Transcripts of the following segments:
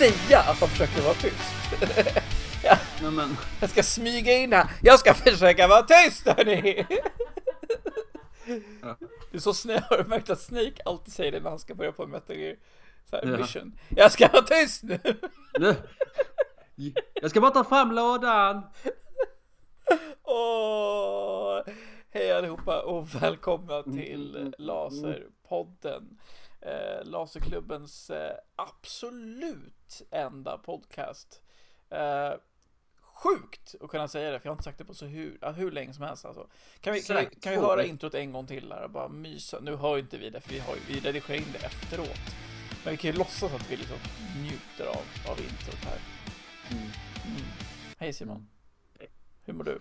Säga att han försöker vara tyst. ja, Nej, men, jag ska smyga in här. Jag ska försöka vara tyst hörni. Det är så Snake, har du märkt att Snake alltid säger det när han ska börja på en Metal Gear så här, Ja. mission. Jag ska vara tyst nu. Jag ska bara ta fram lådan. Åh, hej allihopa och välkomna Mm, till Laserpodden. Eh, Laserklubbens eh, absolut enda podcast. Eh, sjukt att kunna säga det, för jag har inte sagt det på så hur, hur länge som helst alltså. Kan vi, kan vi, kan vi höra introt en gång till här och bara mysa? Nu hör ju inte vi det, för vi, har, vi redigerar in det efteråt. Men vi kan ju låtsas att vi liksom njuter av, av introt här. Mm. Mm. Hej Simon. Hur mår du?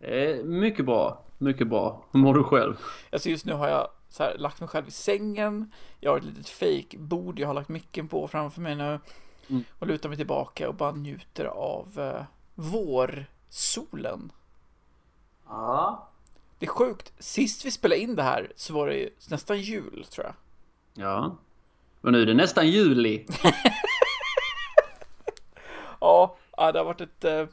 Eh, mycket bra. Mycket bra. Hur mår du själv? Alltså just nu har jag så här, lagt mig själv i sängen. Jag har ett litet fake bord jag har lagt micken på framför mig nu. Mm. Och lutar mig tillbaka och bara njuter av eh, vårsolen. Ja. Det är sjukt. Sist vi spelade in det här så var det ju nästan jul tror jag. Ja. Och nu är det nästan juli. Ja, ja det har varit ett, eh,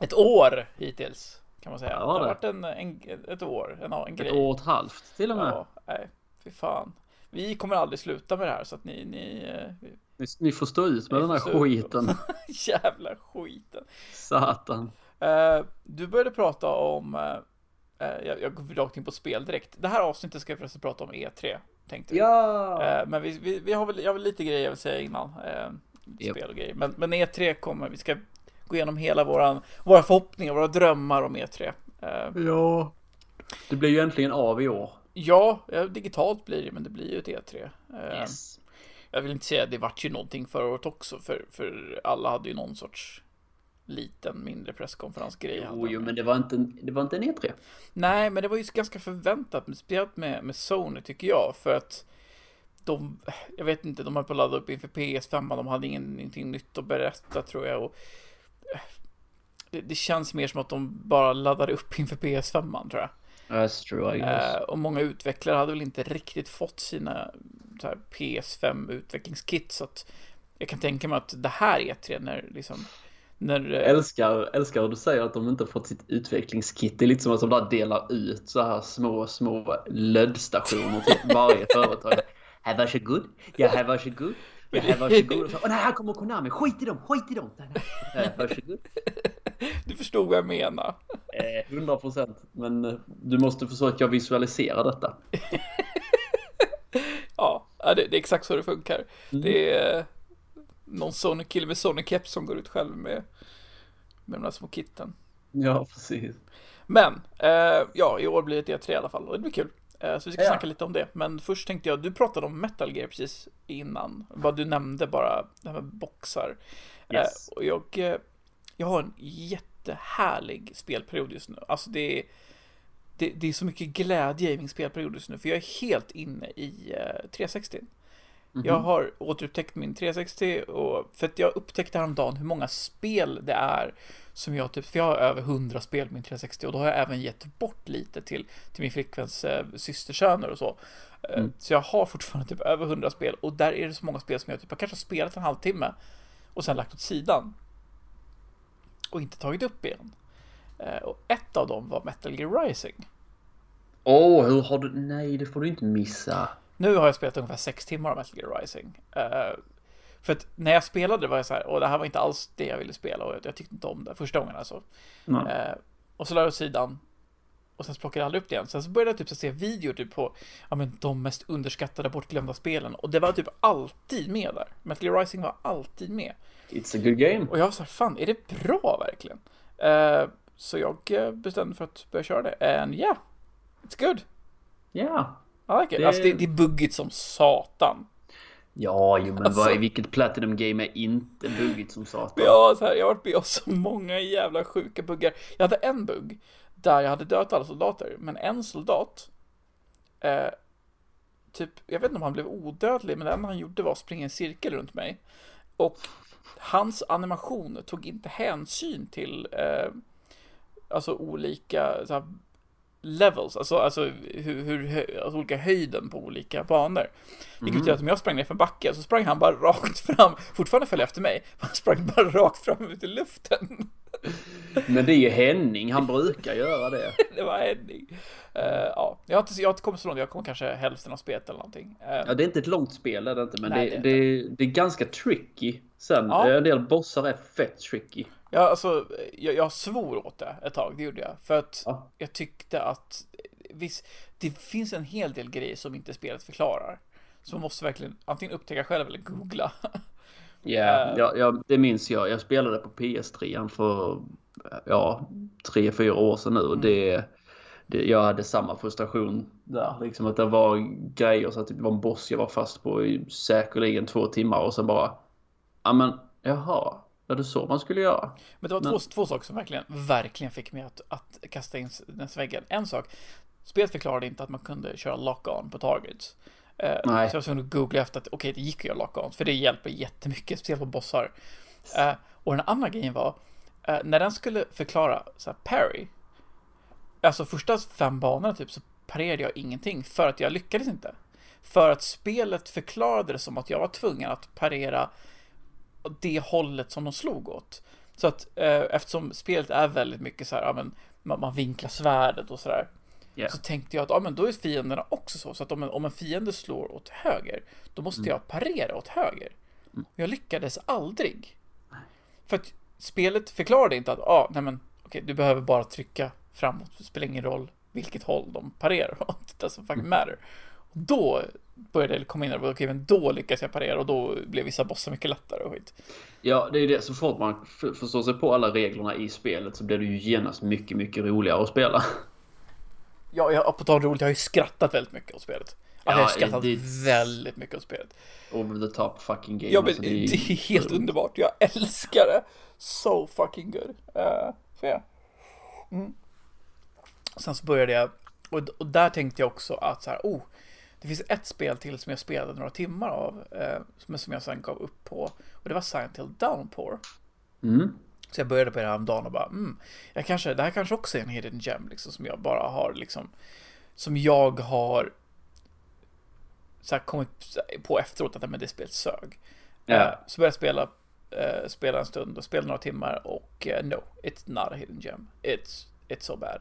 ett år hittills kan man säga. Ja, det har det. varit en, en, ett år, en, en grej. Ett år och ett halvt till och med. Ja, nej, fy fan. Vi kommer aldrig sluta med det här så att ni, ni eh, Ni, ni får stå ut med den här skiten. jävla skiten. Satan. Eh, du började prata om, eh, jag, jag går rakt in på spel direkt. Det här avsnittet ska jag förresten prata om E3, tänkte vi. Ja. Eh, men vi, vi, vi har väl, jag har väl lite grejer jag vill säga innan. Spel och grejer. Men, men E3 kommer, vi ska gå igenom hela våran, våra förhoppningar, våra drömmar om E3. Eh, Ja. Det blir ju äntligen av i år. ja, digitalt blir det, men det blir ju ett E3. Eh, Yes. Jag vill inte säga att det vart ju någonting förra året också, för, för alla hade ju någon sorts liten, mindre presskonferensgrej. Jo, jo, ju. men det var inte, en- det var inte en E E3. Nej, men det var ju ganska förväntat, speciellt med, med Sony tycker jag, för att de, jag vet inte, de höll på att ladda upp inför PS5, de hade ingen, ingenting nytt att berätta tror jag. Och, det, det känns mer som att de bara laddade upp inför PS5 tror jag. That's true, I guess. Eh, och många utvecklare hade väl inte riktigt fått sina så här, PS5 utvecklingskit, så att jag kan tänka mig att det här E3 när liksom, när... eh, Älskar, älskar hur du säger att de inte fått sitt utvecklingskit. Det är lite som att de där delar ut så här små, små löddstationer till varje företag. Här varsågod. Ja, här varsågod. Ja, här varsågod. Och så, Åh nej, här kommer Konami. Skit i dem, skit i dem. Nej, varsågod. Du förstod vad jag menar. Eh, 100 procent. Men eh, du måste försöka visualisera detta. Ja, ja, det, det är exakt så det funkar. Det är eh, någon Sony-kille med Sony-keps som går ut själv med, med de där små kitten. Ja, precis. Men, eh, ja, i år blir det E3 i alla fall och det blir kul. Eh, så vi ska Ja. snacka lite om det. Men först tänkte jag, du pratade om Metal Gear precis innan. Vad du nämnde bara, det här med boxar. Yes. Eh, och jag, eh, jag har en jättehärlig spelperiod just nu. Alltså det är, det, det är så mycket glädje i min spelperiod just nu. För jag är helt inne i eh, 360. Jag har återupptäckt min 360 och för att jag upptäckte häromdagen hur många spel det är som jag typ, för jag har över 100 spel på min 360 och då har jag även gett bort lite till, till min flickväns eh, systersöner och så. Eh, Så jag har fortfarande typ över 100 spel och där är det så många spel som jag typ har kanske spelat en halvtimme och sen lagt åt sidan. Och inte tagit upp igen. Eh, och ett av dem var Metal Gear Rising. Åh, hur har du... Nej, det får du inte missa. Nu har jag spelat ungefär sex timmar av Metal Gear Rising. För att när jag spelade var jag så här, och det här var inte alls det jag ville spela och jag, tyckte inte om det första gången alltså. Eh, och så la jag åt sidan och sen plockade jag aldrig upp det igen. Sen så började jag typ så se videor typ på ja, men, de mest underskattade bortglömda spelen och det var typ alltid med där. Metal Gear Rising var alltid med. It's a good game. Och jag var så här, fan är det bra verkligen? Eh, så jag eh, bestämde för att börja köra det. And yeah, it's good. Ja. I like it. Det- Alltså det, det är buggigt som satan. Ja, jo, men Alltså- vad, vilket Platinum Game är inte buggigt som satan? Ja, så här, jag har varit med om så många jävla sjuka buggar. Jag hade en bugg där jag hade dödat alla soldater, men en soldat, eh, typ, jag vet inte om han blev odödlig, men det enda han gjorde var att springa en cirkel runt mig. Och hans animation tog inte hänsyn till, eh, alltså olika, så här, levels, alltså, alltså hur, hur alltså olika höjden på olika banor. Vilket Mm. att om jag sprang ner för en backe så sprang han bara rakt fram, fortfarande följde efter mig, han sprang bara rakt fram ut i luften. Men det är ju Henning, han brukar göra det. det var Henning. Eh, ja, jag har, inte, jag har inte kommit så långt, jag kom kanske hälften av spelet eller någonting. Eh, Ja, det är inte ett långt spel, är det inte, men Nej, det, det är det, det, är ganska tricky. Sen, Ja. en del bossar är fett tricky. Ja, alltså, jag, jag svor åt det ett tag, det gjorde jag. För att Ja. jag tyckte att, visst, det finns en hel del grejer som inte spelet förklarar. Så man måste verkligen antingen upptäcka själv eller googla. Ja, Eh. ja, ja, det minns jag. Jag spelade på PS3 för ja, tre, fyra år sedan nu. Och det, det, jag hade samma frustration där. Liksom att det var grejer så att det var en boss jag var fast på i säkerligen två timmar och sen bara... Ja men, jaha. Var det så man skulle göra? Men det var Men- två, två saker som verkligen, verkligen fick mig att, att kasta in den väggen. En sak, spelet förklarade inte att man kunde köra lock-on på targets. Eh, Nej. Så jag var tvungen att googla efter att okej, det gick att göra lock-on, för det hjälper jättemycket, speciellt på bossar. Eh, och den andra grejen var, eh, när den skulle förklara så här, parry, alltså första fem banorna typ, så parerade jag ingenting, för att jag lyckades inte. För att spelet förklarade det som att jag var tvungen att parera det hållet som de slog åt. Så att eh, eftersom spelet är väldigt mycket så här, ja, men, man, man vinklar svärdet och sådär. Ja. Så tänkte jag att ja, men då är fienderna också så. Så att om en, om en fiende slår åt höger, då måste jag parera åt höger. Och jag lyckades aldrig. För att spelet förklarade inte att, ja, nej men, okej, du behöver bara trycka framåt. Det spelar ingen roll vilket håll de parerar åt. Det doesn't fucking matter. Då började det komma in okej, men då lyckades jag parera och då blev vissa bossar mycket lättare och skit. Ja, det är det. Så fort man förstår sig på alla reglerna i spelet så blir det ju genast mycket, mycket roligare att spela. Ja, jag, på tal om roligt, jag har ju skrattat väldigt mycket åt spelet. Alltså, jag har Ja, skrattat det- väldigt mycket åt spelet. Over the top fucking game. Ja, men alltså, det, är helt underbart. Jag älskar det. So fucking good. Uh, så ja. Mm. Sen så började jag, och, och där tänkte jag också att så här, oh, det finns ett spel till som jag spelade några timmar av, eh, men som jag sen gav upp på. Och det var Silent Hill Downpour. Mm. Så jag började på det häromdagen och bara, mm, jag kanske, det här kanske också är en hidden gem liksom som jag bara har liksom, som jag har så här, kommit på efteråt att men det spelet sög. Eh, så började jag spela, eh, spela en stund och spela några timmar och eh, no, it's not a hidden gem. It's, it's so bad.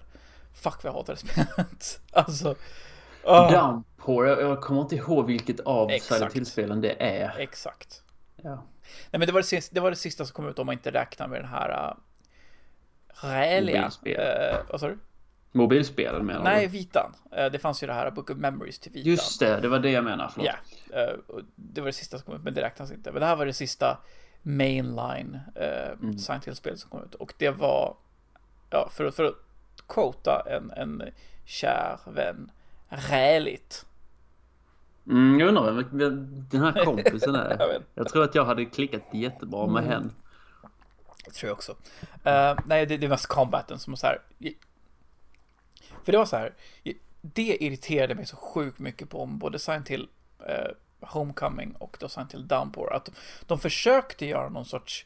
Fuck vad jag hatar det spelet. alltså, ah, Downpour, jag, jag kommer inte ihåg vilket av Hill-spelen det är. exakt. Ja. Nej men det var det, sista, det var det sista som kom ut om man inte räknar med den här uh, Räliga. Mobilspel. Uh, vad sa du? Mobilspelen menar Nej, du? Vitan. Eh, Det fanns ju det här Book of Memories till Vitan. Just det, det var det jag menade. Förlåt. Ja, eh, och det var det sista som kom ut, men det räknas inte. Men det här var det sista mainline uh, Mm. Silent som kom ut. Och det var, ja, för, att- för att quota en, en kär vän, räligt. Mm, jag undrar vem den här kompisen är. Jag tror att jag hade klickat jättebra med Mm. henne. Det tror jag också. Eh, nej, det, det är mest combaten som var så här. För det var så här. Det irriterade mig så sjukt mycket på om både Silent Hill eh, Homecoming och då Silent Hill Downpour. Att de, de försökte göra någon sorts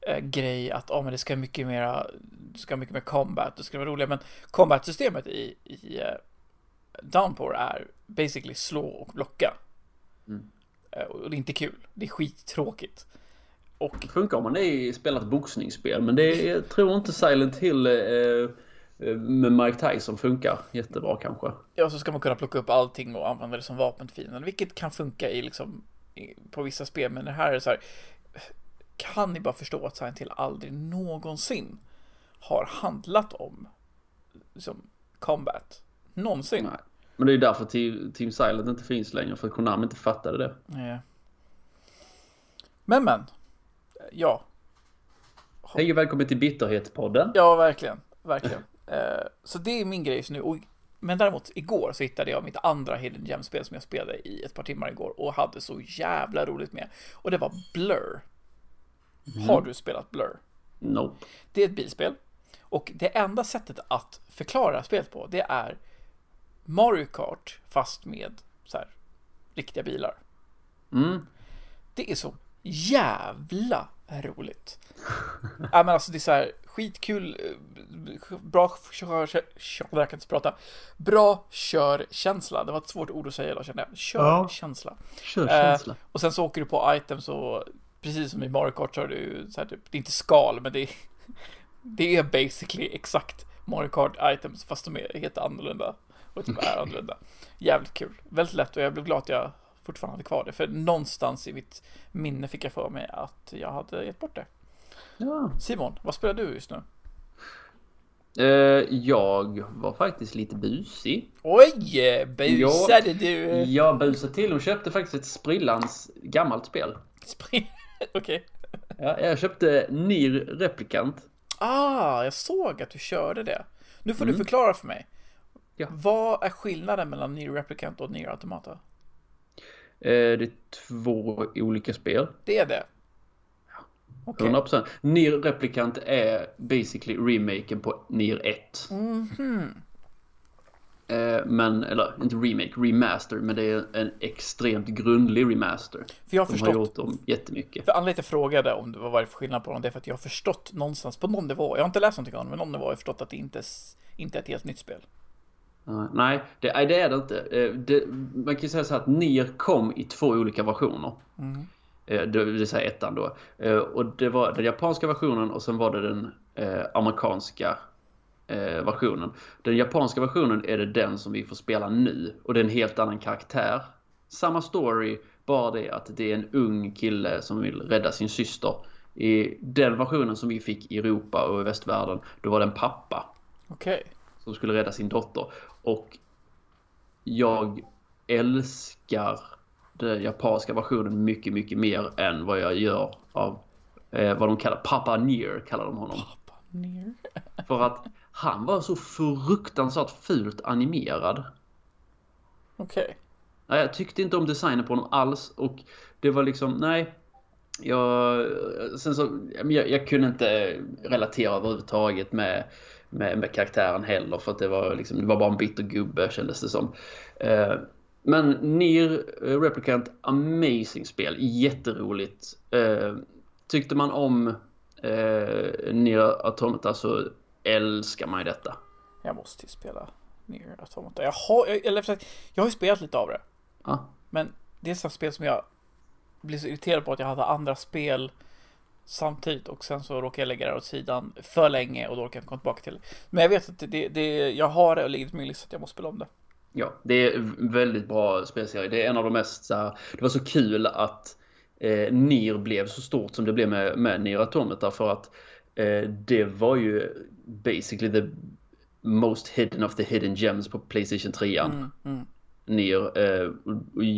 eh, grej att oh, men det ska mycket mera, det ska mycket mer combat, det ska vara roligare. Men combat-systemet i, i Downpour är basically slå och blocka. Mm. Eh, och det är inte kul. Det är skittråkigt. Och Det funkar om man är i spelat boxningsspel, men det är, jag tror inte Silent Hill eh, eh, med Mike Tyson funkar jättebra kanske. Ja, så ska man kunna plocka upp allting och använda det som vapen till fienden, vilket kan funka i liksom på vissa spel, men det här är så här. Kan ni bara förstå att Silent Hill aldrig någonsin har handlat om liksom combat? Någonsin? Nej. Men det är därför Team, Team Silent inte finns längre, för att Konami inte fattade det. Nej. Men men. Ja, Hej och välkommen till Bitterhet-podden. ja verkligen, verkligen. Eh, så det är min grej just nu. Och, men däremot igår så hittade jag mitt andra Hidden Gem-spel som jag spelade i ett par timmar igår och hade så jävla roligt med. Och det var Blur. Har du spelat Blur? Nope. Det är ett bilspel. Och det enda sättet att förklara spelet på, det är Mario Kart fast med så här, riktiga bilar. Mm. Det är så jävla roligt. ja, men alltså det är så här skitkul, eh, bra kör, kör, kör, jag kan inte prata. Bra körkänsla. Det var ett svårt ord att säga då kände jag. Körkänsla. Ja. Körkänsla. Eh, och sen så åker du på items och precis som i Mario Kart så har du så här typ, det är inte skal men det är, det är basically exakt Mario Kart items fast de är helt annorlunda. Och typ är annorlunda. Jävligt kul. Väldigt lätt och jag blev glad att jag fortfarande hade kvar det. För någonstans i mitt minne fick jag för mig att jag hade gett bort det. Ja. Simon, vad spelar du just nu? Uh, jag var faktiskt lite busig. Oj! Busade du? Jag busade till och köpte faktiskt ett sprillans gammalt spel. Okej. Okay. Ja, jag köpte Nier Replicant. Ah, jag såg att du körde det. Nu får mm. du förklara för mig. Ja. Vad är skillnaden mellan Nier Replicant och Nier Automata? Eh, det är två olika spel. Det är det? Okay. 100%. Nier Replicant är basically remaken på Nier 1. Mm -hmm. Men, eller inte remake, remaster, men det är en extremt grundlig remaster. För jag har De förstått, har gjort dem jättemycket. För anledningen till jag frågade om det var vad det för skillnad på dem, det är för att jag har förstått någonstans på någon nivå, jag har inte läst någonting om det, men någon nivå har jag förstått att det inte, inte är ett helt nytt spel. Uh, nej, det, det, är det inte. Uh, det, man kan ju säga så här att Nier kom i två olika versioner. Mm. Uh, det vill säga ettan då. och det var den japanska versionen och sen var det den amerikanska versionen. Den japanska versionen är det den som vi får spela nu. Och det är en helt annan karaktär. Samma story, bara det att det är en ung kille som vill rädda sin syster. I den versionen som vi fick i Europa och i västvärlden, då var det en pappa. Okej. Okay som skulle rädda sin dotter. Och jag älskar den japanska versionen mycket, mycket mer än vad jag gör av eh, vad de kallar Papa Nier kallar de honom. Papa Nier. För att han var så fruktansvärt fult animerad. Okej. Okay. Jag tyckte inte om designen på honom alls och det var liksom, nej. Jag, sen så, jag, jag kunde inte relatera överhuvudtaget med med, med karaktären heller för att det var, liksom, det var bara en bitter gubbe kändes det som. Eh, men Nier eh, Replicant, amazing spel, jätteroligt. Eh, tyckte man om eh, Nier Automata så älskar man ju detta. Jag måste ju spela Nier Automata. Jag har, eller, jag har ju spelat lite av det. Ja. Men det är ett spel som jag blir så irriterad på att jag hade andra spel samtidigt och sen så råkar jag lägga det åt sidan för länge och då kan jag inte komma tillbaka till det. Men jag vet att det, det, jag har det och ligger på min lista att jag måste spela om det. Ja, det är väldigt bra spelserie. Det är en av de mest så här, det var så kul att eh, NIR blev så stort som det blev med, med NIR Automata för att eh, det var ju basically the most hidden of the hidden gems på Playstation 3. Mm, mm. NIR. Eh,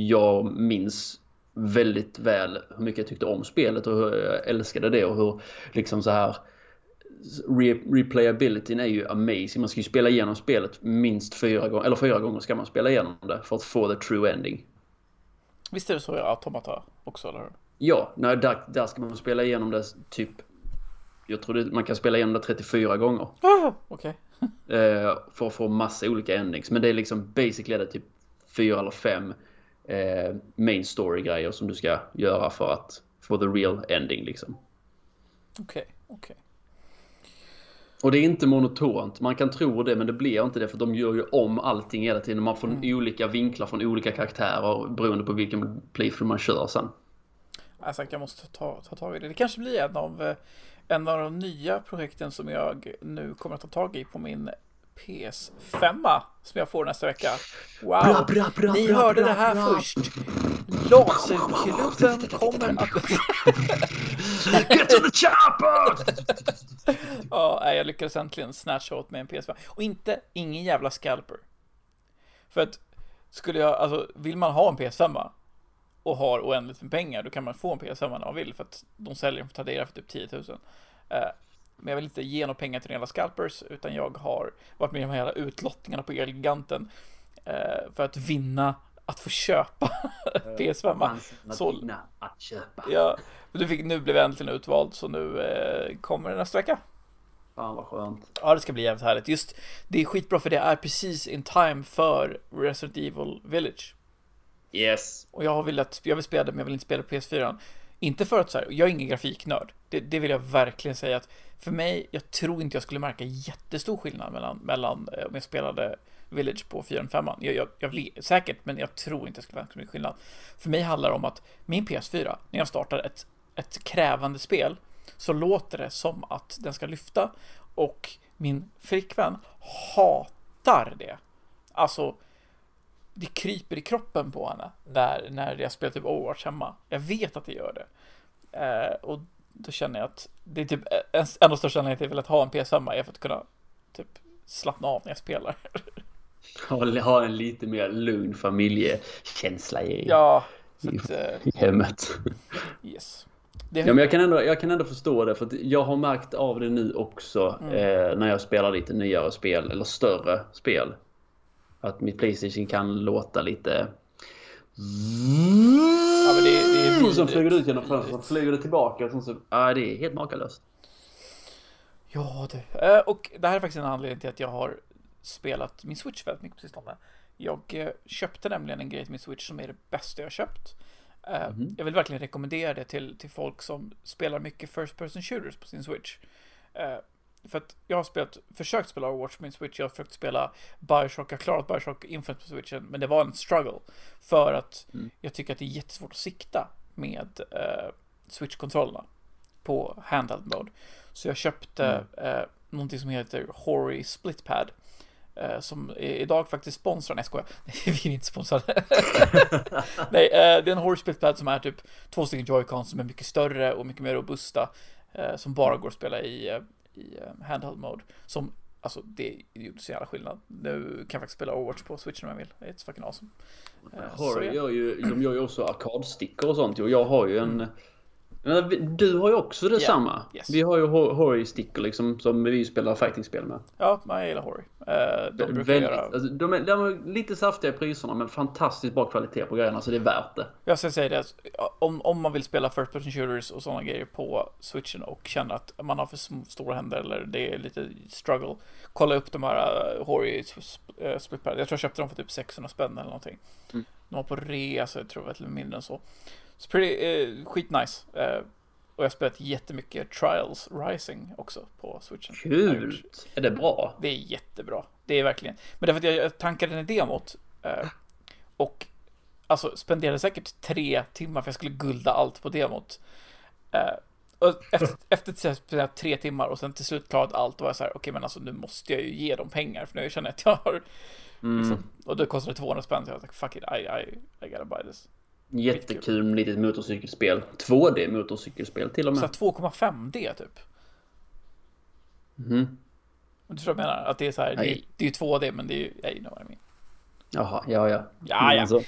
jag minns väldigt väl hur mycket jag tyckte om spelet och hur jag älskade det och hur liksom så här re replayabilityn är ju amazing. Man ska ju spela igenom spelet minst fyra gånger, eller fyra gånger ska man spela igenom det för att få the true ending. Visst är det så i Automata också, eller hur? Ja, nej, där, där ska man spela igenom det typ jag tror det, man kan spela igenom det 34 gånger. Ah, Okej. Okay. eh, för att få massa olika endings. Men det är liksom basically det typ fyra eller fem eh, main story-grejer som du ska göra för att få the real ending liksom. Okej, okay, okej. Okay. Och det är inte monotont. Man kan tro det, men det blir inte det för de gör ju om allting hela tiden. Man får mm. olika vinklar från olika karaktärer beroende på vilken playthrough man kör sen. Jag sagt, jag måste ta, ta tag i det. Det kanske blir en av, eh, en av de nya projekten som jag nu kommer att ta tag i på min PS5 som jag får nästa vecka. Wow! Bra, bra, bra, Ni hörde det här först. Laserklubben kommer att... Get to the chopper! ja, jag lyckades äntligen snatcha åt mig en PS5. Och inte, ingen jävla scalper. För att, skulle jag, alltså, vill man ha en PS5 och har oändligt med pengar, då kan man få en PS5 när man vill, för att de säljer dem för Tradera för typ 10 000. Men jag vill inte ge några pengar till några scalpers, utan jag har varit med i de här utlottningarna på Elgiganten eh, för att vinna att få köpa PS5. Så, att köpa. Ja, du fick, nu blev jag äntligen utvald, så nu eh, kommer det nästa vecka. Fan vad skönt. Ja, det ska bli jävligt härligt. Just, det är skitbra för det är precis in time för Resident Evil Village. Yes. Och jag har velat, jag vill spela det, men jag vill inte spela på PS4. Inte för att så här, jag är ingen grafiknörd. Det, det vill jag verkligen säga att för mig, jag tror inte jag skulle märka jättestor skillnad mellan, mellan eh, om jag spelade Village på 4 5 jag, jag, jag Säkert, men jag tror inte jag skulle märka så mycket skillnad. För mig handlar det om att min PS4, när jag startar ett, ett krävande spel, så låter det som att den ska lyfta och min flickvän hatar det. Alltså, det kryper i kroppen på henne när, när jag spelar typ Overwatch hemma. Jag vet att det gör det. Eh, och då känner jag att det är typ en, en av största anledningarna till att jag vill ha en PS5 är för att kunna typ slappna av när jag spelar. Ha, en lite mer lugn familjekänsla i, ja, i, att, eh, i hemmet. Yes. Ja, men jag, kan ändå, jag kan ändå förstå det för jag har märkt av det nu också mm. eh, när jag spelar lite nyare spel eller större spel. Att mitt Playstation kan låta lite... Ja, men det, det är vidrigt. Sen flyger det ut genom fönstret, flyger det tillbaka och så... Ja, det är helt makalöst. Ja, det. Eh, och det här är faktiskt en anledning till att jag har spelat min Switch väldigt mycket på sistone. Jag eh, köpte nämligen en grej till min Switch som är det bästa jag köpt. Mm. Jag vill verkligen rekommendera det till, till folk som spelar mycket First Person Shooters på sin Switch. För att jag har spelat, försökt spela Overwatch på min Switch, jag har försökt spela Bioshock, jag har klarat Bioshock Infinite på Switchen, men det var en struggle. För att mm. jag tycker att det är jättesvårt att sikta med uh, Switch-kontrollerna på handheld mode. Så jag köpte mm. uh, någonting som heter Hori Splitpad. Uh, som idag faktiskt sponsrar, nej skojar, vi är inte sponsrade. nej, uh, det är en Hori Splitpad som är typ två stycken Joy-Cons som är mycket större och mycket mer robusta. som bara går att spela i i eh, handheld mode. Som, alltså det gjorde så jävla skillnad. Nu kan jag faktiskt spela Overwatch på Switch om jag vill. It's fucking awesome. Horror uh, gör ju, de gör ju också arkadstickor och sånt och jag har ju en. Du har ju också detsamma. Yeah, yes. Vi har ju Hori-stickor liksom som vi spelar fighting-spel med. Ja, jag gillar Hori. Uh, de brukar Väldigt, göra... Alltså, de, är, de är lite saftiga i priserna men fantastiskt bra kvalitet på grejerna så det är värt det. Jag ska säga det, om, om man vill spela first person shooters och sådana grejer på switchen och känner att man har för stora händer eller det är lite struggle. Kolla upp de här uh, Hori uh, splitpad. Jag tror jag köpte dem för typ 600 spänn eller någonting. Mm. De var på rea så jag tror det var lite mindre än så. Så pretty, eh, skitnice. Eh, och jag har spelat jättemycket Trials Rising också på switchen. Kul! Är det bra? Det är jättebra. Det är verkligen. Men därför att jag tankade den demot. Eh, och alltså spenderade säkert tre timmar för jag skulle gulda allt på demot. Eh, och efter, efter tre timmar och sen till slut klarat allt, var jag så här, okej okay, men alltså nu måste jag ju ge dem pengar för nu känner jag att jag har mm. liksom, och då kostade det 200 spänn så jag var like, fuck it, I, I, I gotta buy this. Jättekul litet motorcykelspel. 2D motorcykelspel till och med. Så 2,5D typ. Mhm. Du förstår vad jag menar? Att det är så här, det, det, är ju 2D men det är ju, you know what I mean. Jaha, ja ja. Ja ja. Alltså,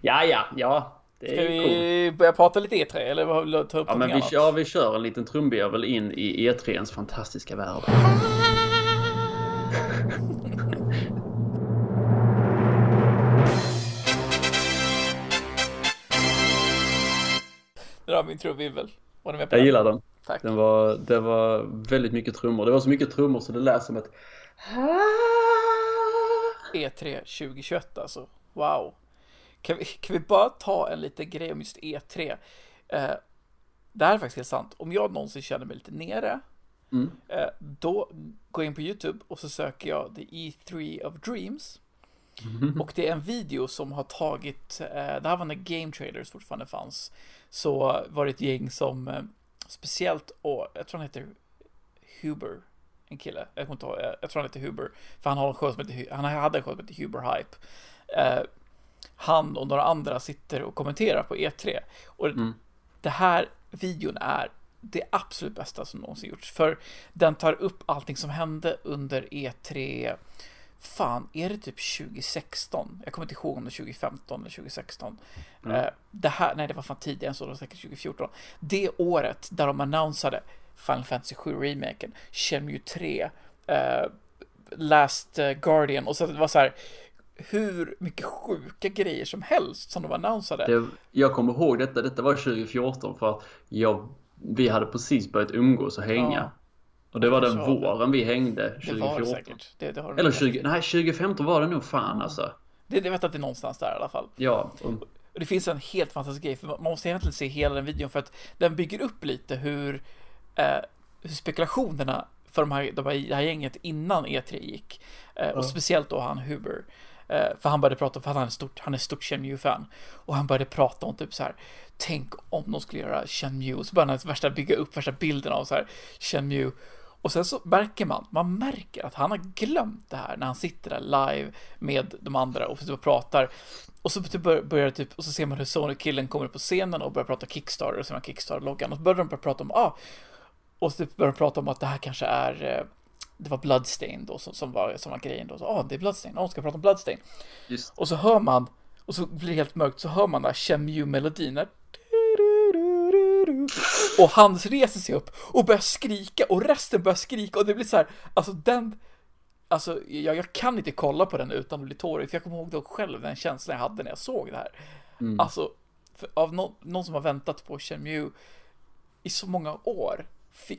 ja ja, ja. Det Ska vi cool. börja prata lite E3 eller ta upp ja, men vi, ja, vi kör en liten trumvirvel in i E3ns fantastiska värld. Vi en trumvirvel. Jag den? gillar den. Tack. Den var, det var väldigt mycket trummor. Det var så mycket trummor så det lät som ett E3 2021 alltså. Wow. Kan vi, kan vi bara ta en liten grej om just E3? Eh, det här är faktiskt helt sant. Om jag någonsin känner mig lite nere, mm. eh, då går jag in på YouTube och så söker jag The E3 of Dreams. Mm. Och det är en video som har tagit, eh, det här var när Game Trailers fortfarande fanns, så var det ett gäng som eh, speciellt, och jag tror han heter Huber, en kille, jag kommer inte ihåg, jag tror han heter Huber, för han har en show som heter, han hade en show som heter Huber Hype. Eh, han och några andra sitter och kommenterar på E3. Och mm. det här videon är det absolut bästa som någonsin gjorts. För den tar upp allting som hände under E3 fan, är det typ 2016? Jag kommer inte ihåg om det är 2015 eller 2016. Mm. Uh, det här, nej det var fan tidigare än så, det var säkert 2014. Det året där de annonsade Final Fantasy 7 remaken, Shenmue 3, uh, Last Guardian och så det var så här hur mycket sjuka grejer som helst som de annonsade. Det, jag kommer ihåg detta, detta var 2014 för att jag, vi hade precis börjat umgås och hänga. Ja. Och det var den våren vi hängde 2014. Det var det säkert. Det, det Eller 20, nej 2015 var det nog fan alltså. Det, det vet att det är någonstans där i alla fall. Ja. Och... Och det finns en helt fantastisk grej, för man måste egentligen se hela den videon för att den bygger upp lite hur, eh, hur spekulationerna för de här, de här, det här gänget innan E3 gick. Eh, och speciellt då han Huber. Eh, för han började prata, för han är stort, han är stort Shenmue-fan. Och han började prata om typ så här, tänk om de skulle göra Shenmue. Så började han värsta bygga upp värsta bilden av så här, Shenmue. Och sen så märker man, man märker att han har glömt det här när han sitter där live med de andra och typ pratar. Och så typ börjar typ, och så ser man hur Sony-killen kommer på scenen och börjar prata Kickstarter och så man Kickstarter-loggan och så börjar de börja prata om, ah, och så typ börjar de prata om att det här kanske är, eh, det var Bloodstain då som, som, var, som var grejen då. Ja, ah, det är Bloodstain, ja, oh, ska prata om Bloodstain. Just. Och så hör man, och så blir det helt mörkt, så hör man där Chemue-melodin och han reser sig upp och börjar skrika och resten börjar skrika och det blir så här, alltså den, alltså jag, jag kan inte kolla på den utan att bli tårig för jag kommer ihåg då själv den känslan jag hade när jag såg det här. Mm. Alltså, av no, någon som har väntat på Chemue i så många år,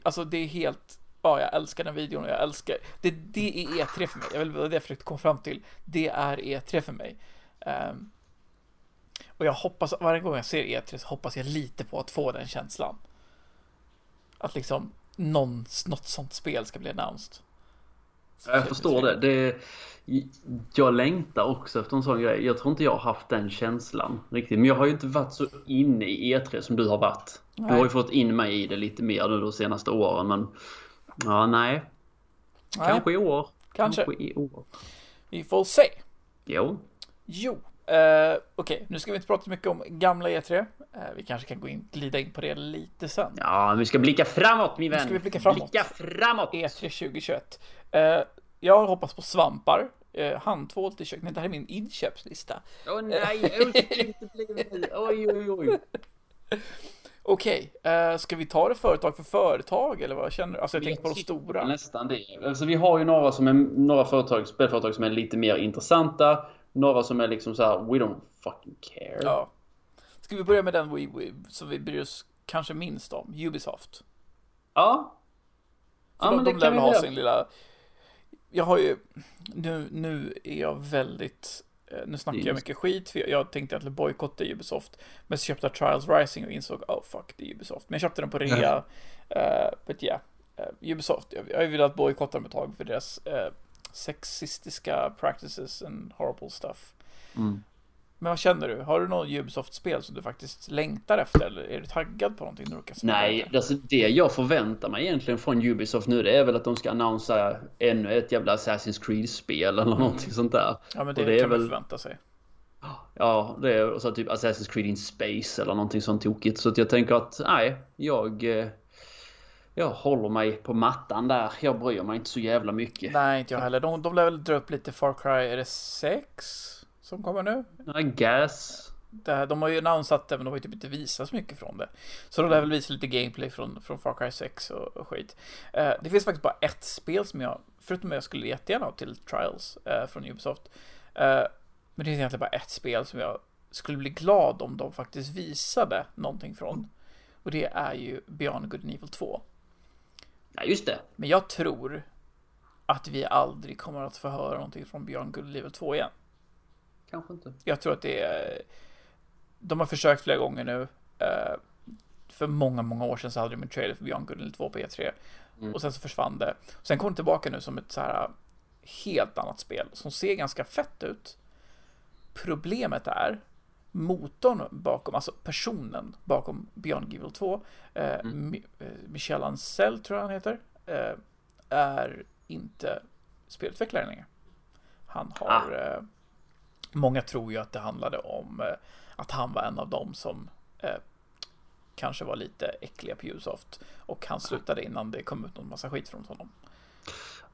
alltså det är helt, ja jag älskar den videon och jag älskar, det, det är E3 för mig, jag vill, det jag försökte komma fram till, det är E3 för mig. Um, och jag hoppas, varje gång jag ser E3 så hoppas jag lite på att få den känslan. Att liksom någon, något sånt spel ska bli announced. Jag förstår det. det. Jag längtar också efter en sån grej. Jag tror inte jag har haft den känslan riktigt. Men jag har ju inte varit så inne i E3 som du har varit. Nej. Du har ju fått in mig i det lite mer nu de senaste åren. Men ja, nej. nej. Kanske i år. Kanske. Kanske i år. Vi får se. Jo. Jo, Uh, Okej, okay, nu ska vi inte prata så mycket om gamla E3. Uh, vi kanske kan gå in, glida in på det lite sen. Ja, vi ska blicka framåt min vän. Nu ska vi blicka framåt. Blicka framåt. E3 2021. Uh, jag hoppas på svampar. Uh, handtvål till köket. Det här är min inköpslista. Åh oh, nej, oj, oj, oj. Okej, okay, ska vi ta det företag för företag eller vad känner du? Alltså jag tänker på de stora. Nästan det. Alltså vi har ju några som är, några företag, spelföretag som är lite mer intressanta. Några som är liksom så här, we don't fucking care. Ja. Ska vi börja med den we, we, som vi bryr oss kanske minst om, Ubisoft? Ja. För ja, de, men de lär väl ha sin lilla... Jag har ju, nu, nu är jag väldigt, eh, nu snackar jag mycket skit, för jag tänkte att bojkotta Ubisoft. Men så köpte jag Trials Rising och insåg, oh fuck, det är Ubisoft. Men jag köpte den på rea. uh, but yeah, uh, Ubisoft, jag, jag har ju velat bojkotta dem ett tag för deras uh, sexistiska practices and horrible stuff. Mm. Men vad känner du? Har du något Ubisoft-spel som du faktiskt längtar efter? Eller är du taggad på någonting du? Nej, alltså det jag förväntar mig egentligen från Ubisoft nu det är väl att de ska annonsera ännu ett jävla Assassin's Creed-spel eller mm. någonting sånt där. Ja, men det, det kan man väl... förvänta sig. Ja, det är så typ Assassin's Creed in Space eller någonting sånt tokigt. Så jag tänker att nej, jag eh, jag håller mig på mattan där. Jag bryr mig inte så jävla mycket. Nej, inte jag heller. De, de lär väl dra upp lite Far Cry, är det 6 som kommer nu? I guess. Det, de har ju annonsat det, men de har ju typ inte visat så mycket från det. Så de lär väl visa lite gameplay från, från Far Cry 6 och, och skit. Uh, det finns faktiskt bara ett spel som jag, förutom att jag skulle jättegärna ha till Trials uh, från Ubisoft. Uh, men det finns egentligen bara ett spel som jag skulle bli glad om de faktiskt visade någonting från. Och det är ju Beyond Good and Evil 2. Ja, just det. Men jag tror att vi aldrig kommer att få höra någonting från Björn Guld Level 2 igen. Kanske inte. Jag tror att det är... De har försökt flera gånger nu. Eh, för många, många år sedan så hade de en trailer för Björn Guld 2 på E3. Mm. Och sen så försvann det. Sen kom det tillbaka nu som ett så här helt annat spel som ser ganska fett ut. Problemet är motorn bakom, alltså personen bakom Beyond Evil 2, eh, mm. Eh, Michel Ancel tror jag han heter, eh, är inte spelutvecklare längre. Han har, ah. eh, många tror ju att det handlade om eh, att han var en av dem som eh, kanske var lite äckliga på Ubisoft och han slutade innan det kom ut någon massa skit från honom.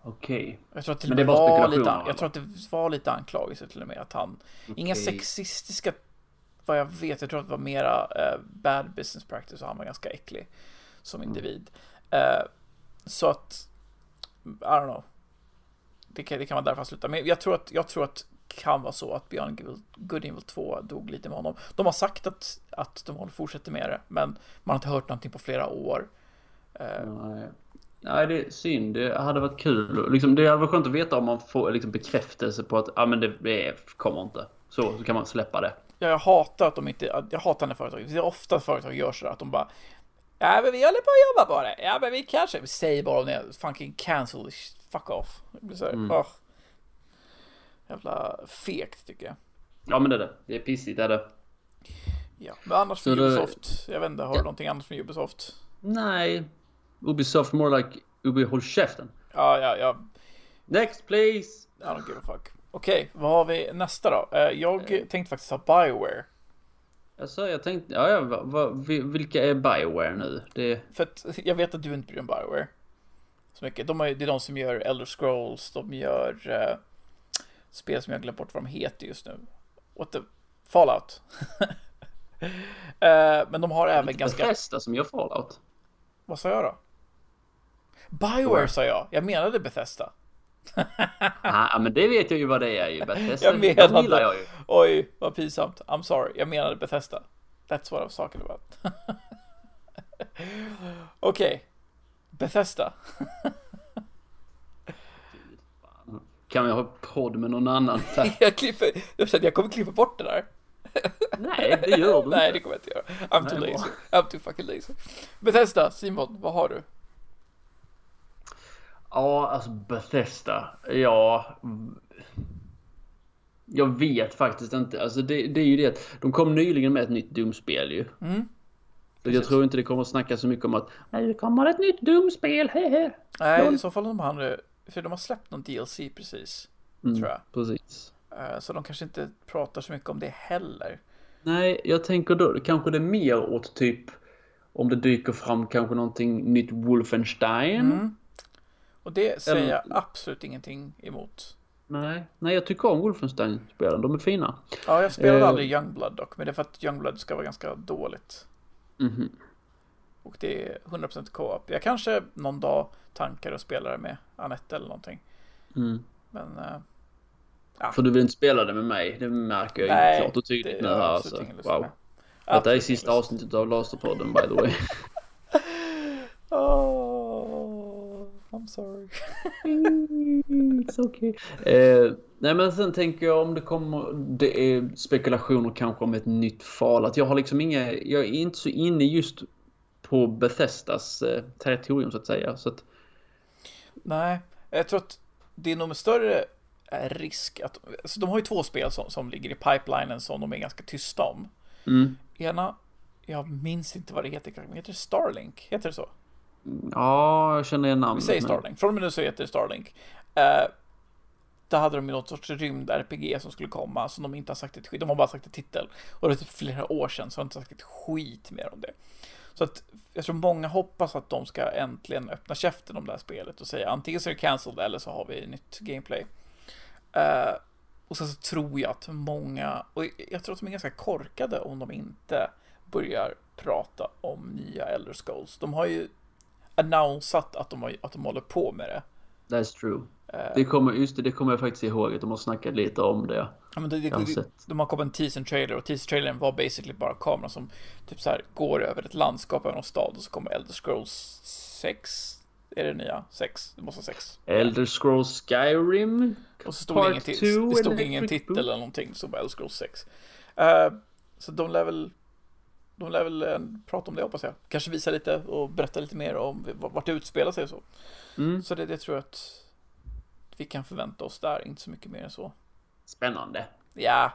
Okej. Okay. Jag tror att det, det var lite, jag tror att det var lite anklagelser till och med att han, okay. inga sexistiska vad jag vet, jag tror att det var mera uh, bad business practice och han var ganska äcklig som mm. individ. Uh, så att, I don't know. Det kan, det kan vara därför han slutade. Men jag tror att, jag tror att kan vara så att Beyond Evil, Good Evil 2 dog lite med honom. De har sagt att, att de fortsätter med det, men man har inte hört någonting på flera år. Uh, Nej. Nej, det är synd. Det hade varit kul. Liksom, det hade varit skönt att veta om man får liksom, bekräftelse på att ah, men det, det kommer inte. Så, så kan man släppa det. Jag hatar att de inte, jag hatar när företag, det är ofta företag gör sådär att de bara Ja men vi håller på att jobba på det, ja men vi kanske, vi säger bara om det, fucking cancel, fuck off. Det blir så här, Mm. åh. Jävla fegt tycker jag. Ja men det är det. Det är pissigt det är det. Ja, men annars Så från det- Ubisoft, jag vet inte, har du Ja. någonting annat från Ubisoft? Nej. Ubisoft more like Ubi håll käften. Ja, ja, ja, Next please. I don't give a fuck. Okej, vad har vi nästa då? Eh, Jag tänkte faktiskt ha Bioware. Alltså jag tänkte, ja, ja va, va, vi- vilka är Bioware nu? Det, För att jag vet att du inte bryr dig om Bioware. Så mycket. De ju- det är de som gör Elder Scrolls, de gör eh, spel som jag glömt bort vad de heter just nu. What the... Fallout. eh, men de har även ganska... Bethesda som gör Fallout. Vad sa jag då? Bioware Bioware. sa jag. Jag menade Bethesda. Ja men det vet jag ju vad det är ju. Bethesda, Jag menade- de gillar jag ju. Oj, vad pinsamt. I'm sorry. Jag menade Bethesda. That's what I was talking about. Okej. Bethesda. Kan vi ha podd med någon annan? Jag klipper, jag kände jag kommer klippa bort det där. Nej, det gör du Nej, inte. det kommer jag inte göra. I'm too Nej, lazy. I'm too fucking lazy. Bethesda, Simon, vad har du? Ja, alltså Bethesda. Ja. Jag vet faktiskt inte. Alltså det, det är ju det att de kom nyligen med ett nytt Doom-spel ju. Mm. Så jag tror inte det kommer att snacka så mycket om att "Nej, det kommer ett nytt Doom-spel, hehe. Nej, i så fall de har, för de har släppt någon DLC precis, Mm, tror jag. Precis. Eh, Så de kanske inte pratar så mycket om det heller. Nej, jag tänker då kanske det är mer åt typ om det dyker fram kanske någonting nytt Wolfenstein. Mm. Och det säger Eller- jag absolut ingenting emot. Nej, nej jag tycker om Wolfenstein-spelen. De är fina. Ja, jag spelade Eh. aldrig Youngblood dock, men det är för att Youngblood ska vara ganska dåligt. Mhm. Och det är 100% co-op. Jag kanske någon dag tankar och spelar med Anette eller någonting. Mm. Men eh, För du vill inte spela det med mig. Det märker jag nej, ju klart och tydligt det nu här. Alltså. Wow. Detta är sista avsnittet av Laserpodden by the way. Oh, I'm sorry. It's okay. Eh, nej men sen tänker jag om det kommer, det är spekulationer kanske om ett nytt Fallout. Jag har liksom inga, jag är inte så inne just på Bethesdas eh, territorium så att säga. Så att, Nej, jag tror att det är nog med större eh, risk att... Alltså de har ju två spel som, som ligger i pipelinen som de är ganska tysta om. mm, Ena, jag minns inte vad det heter, men heter det Starlink? Heter det så? Ja, jag känner igen Vi namnet. säger men- Starlink. Från och med nu så heter det Starlink. Eh, där hade de ju något sorts rymd-RPG som skulle komma som de inte har sagt ett skit. De har bara sagt ett titel. Och det är typ flera år sedan så har de inte sagt ett skit mer om det. Så att jag tror många hoppas att de ska äntligen öppna käften om det här spelet och säga antingen så är det cancelled eller så har vi nytt gameplay. Eh, och sen så tror jag att många, och jag tror att de är ganska korkade om de inte börjar prata om nya Elder Scrolls. De har ju annonsat att de, har, att de håller på med det. That's true. Eh, Det kommer, just det, det kommer jag faktiskt ihåg att de har snackat lite om det. Ja, men det, det, har det, de har kommit en teaser trailer och teaser trailern var basically bara kameran som typ så här går över ett landskap över någon stad och så kommer Elder Scrolls 6. Är det nya? 6? Det måste vara 6. Elder Scrolls Skyrim. Och så stod det Part ingen, till, two, det stod ingen titel eller någonting, så bara Elder Scrolls 6. Eh, så de lär väl de lär väl eh, prata om det hoppas jag. Kanske visa lite och berätta lite mer om vart det utspelar sig och så. Mm. Så det, det tror jag att vi kan förvänta oss där, inte så mycket mer än så. Spännande. Ja.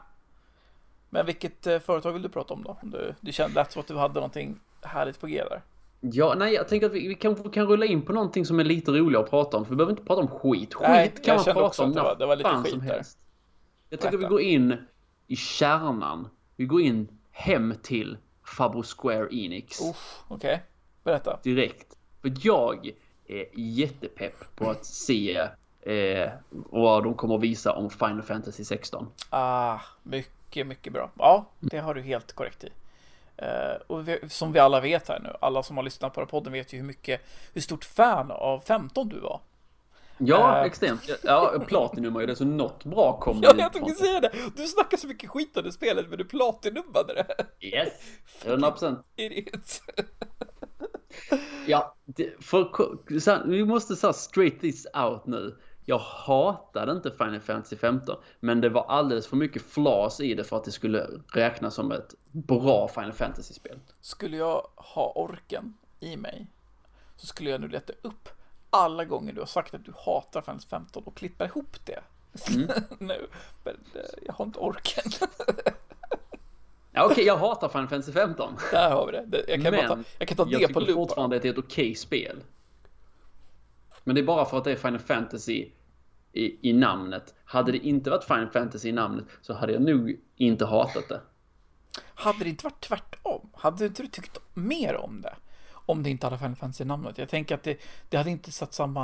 Men vilket eh, företag vill du prata om då? Om du, du kände att du hade någonting härligt på G där. Ja, nej, jag tänker att vi, vi kanske kan rulla in på någonting som är lite roligare att prata om. För vi behöver inte prata om skit. Skit Nej, kan man prata om att det var- det var lite skit som där. helst. Jag tycker vi Berätta. går in i kärnan. Vi går in hem till Fabo Square Enix okej. Berätta. direkt. För jag är jättepepp på att se eh, vad de kommer att visa om Final Fantasy 16. Ah, mycket, mycket bra. Ja, det har du helt korrekt i. Eh, och vi, som vi alla vet här nu, alla som har lyssnat på den podden vet ju hur mycket, hur stort fan av 15 du var. Ja, Eh. extremt. Ja, Platinum är ju det, så något bra kommer Ja, jag tänkte säga det. Du snackar så mycket skit om det spelet, men du platinummade det. Yes, 100%. Idiot. Ja, det, för, så vi måste så här straight this out nu. jag hatade inte Final Fantasy 15. Men det var alldeles för mycket flas i det för att det skulle räknas som ett bra Final Fantasy-spel. Skulle jag ha orken i mig så skulle jag nu leta upp alla gånger du har sagt att du hatar Final Fantasy 15 och klippa ihop det. Mm. nu, men eh, jag har inte orken. Ja, Okej, okay, jag hatar Final Fantasy 15. Där har vi det. Jag kan, men, ta, jag kan ta det på loop. Jag tycker fortfarande att det är ett okej okay spel. Men det är bara för att det är Final Fantasy i, i namnet. Hade det inte varit Final Fantasy i namnet så hade jag nog inte hatat det. Hade det inte varit tvärtom? Hade inte du tyckt mer om det? Om det inte hade Final Fantasy i namnet. Jag tänker att det, det hade inte satt samma...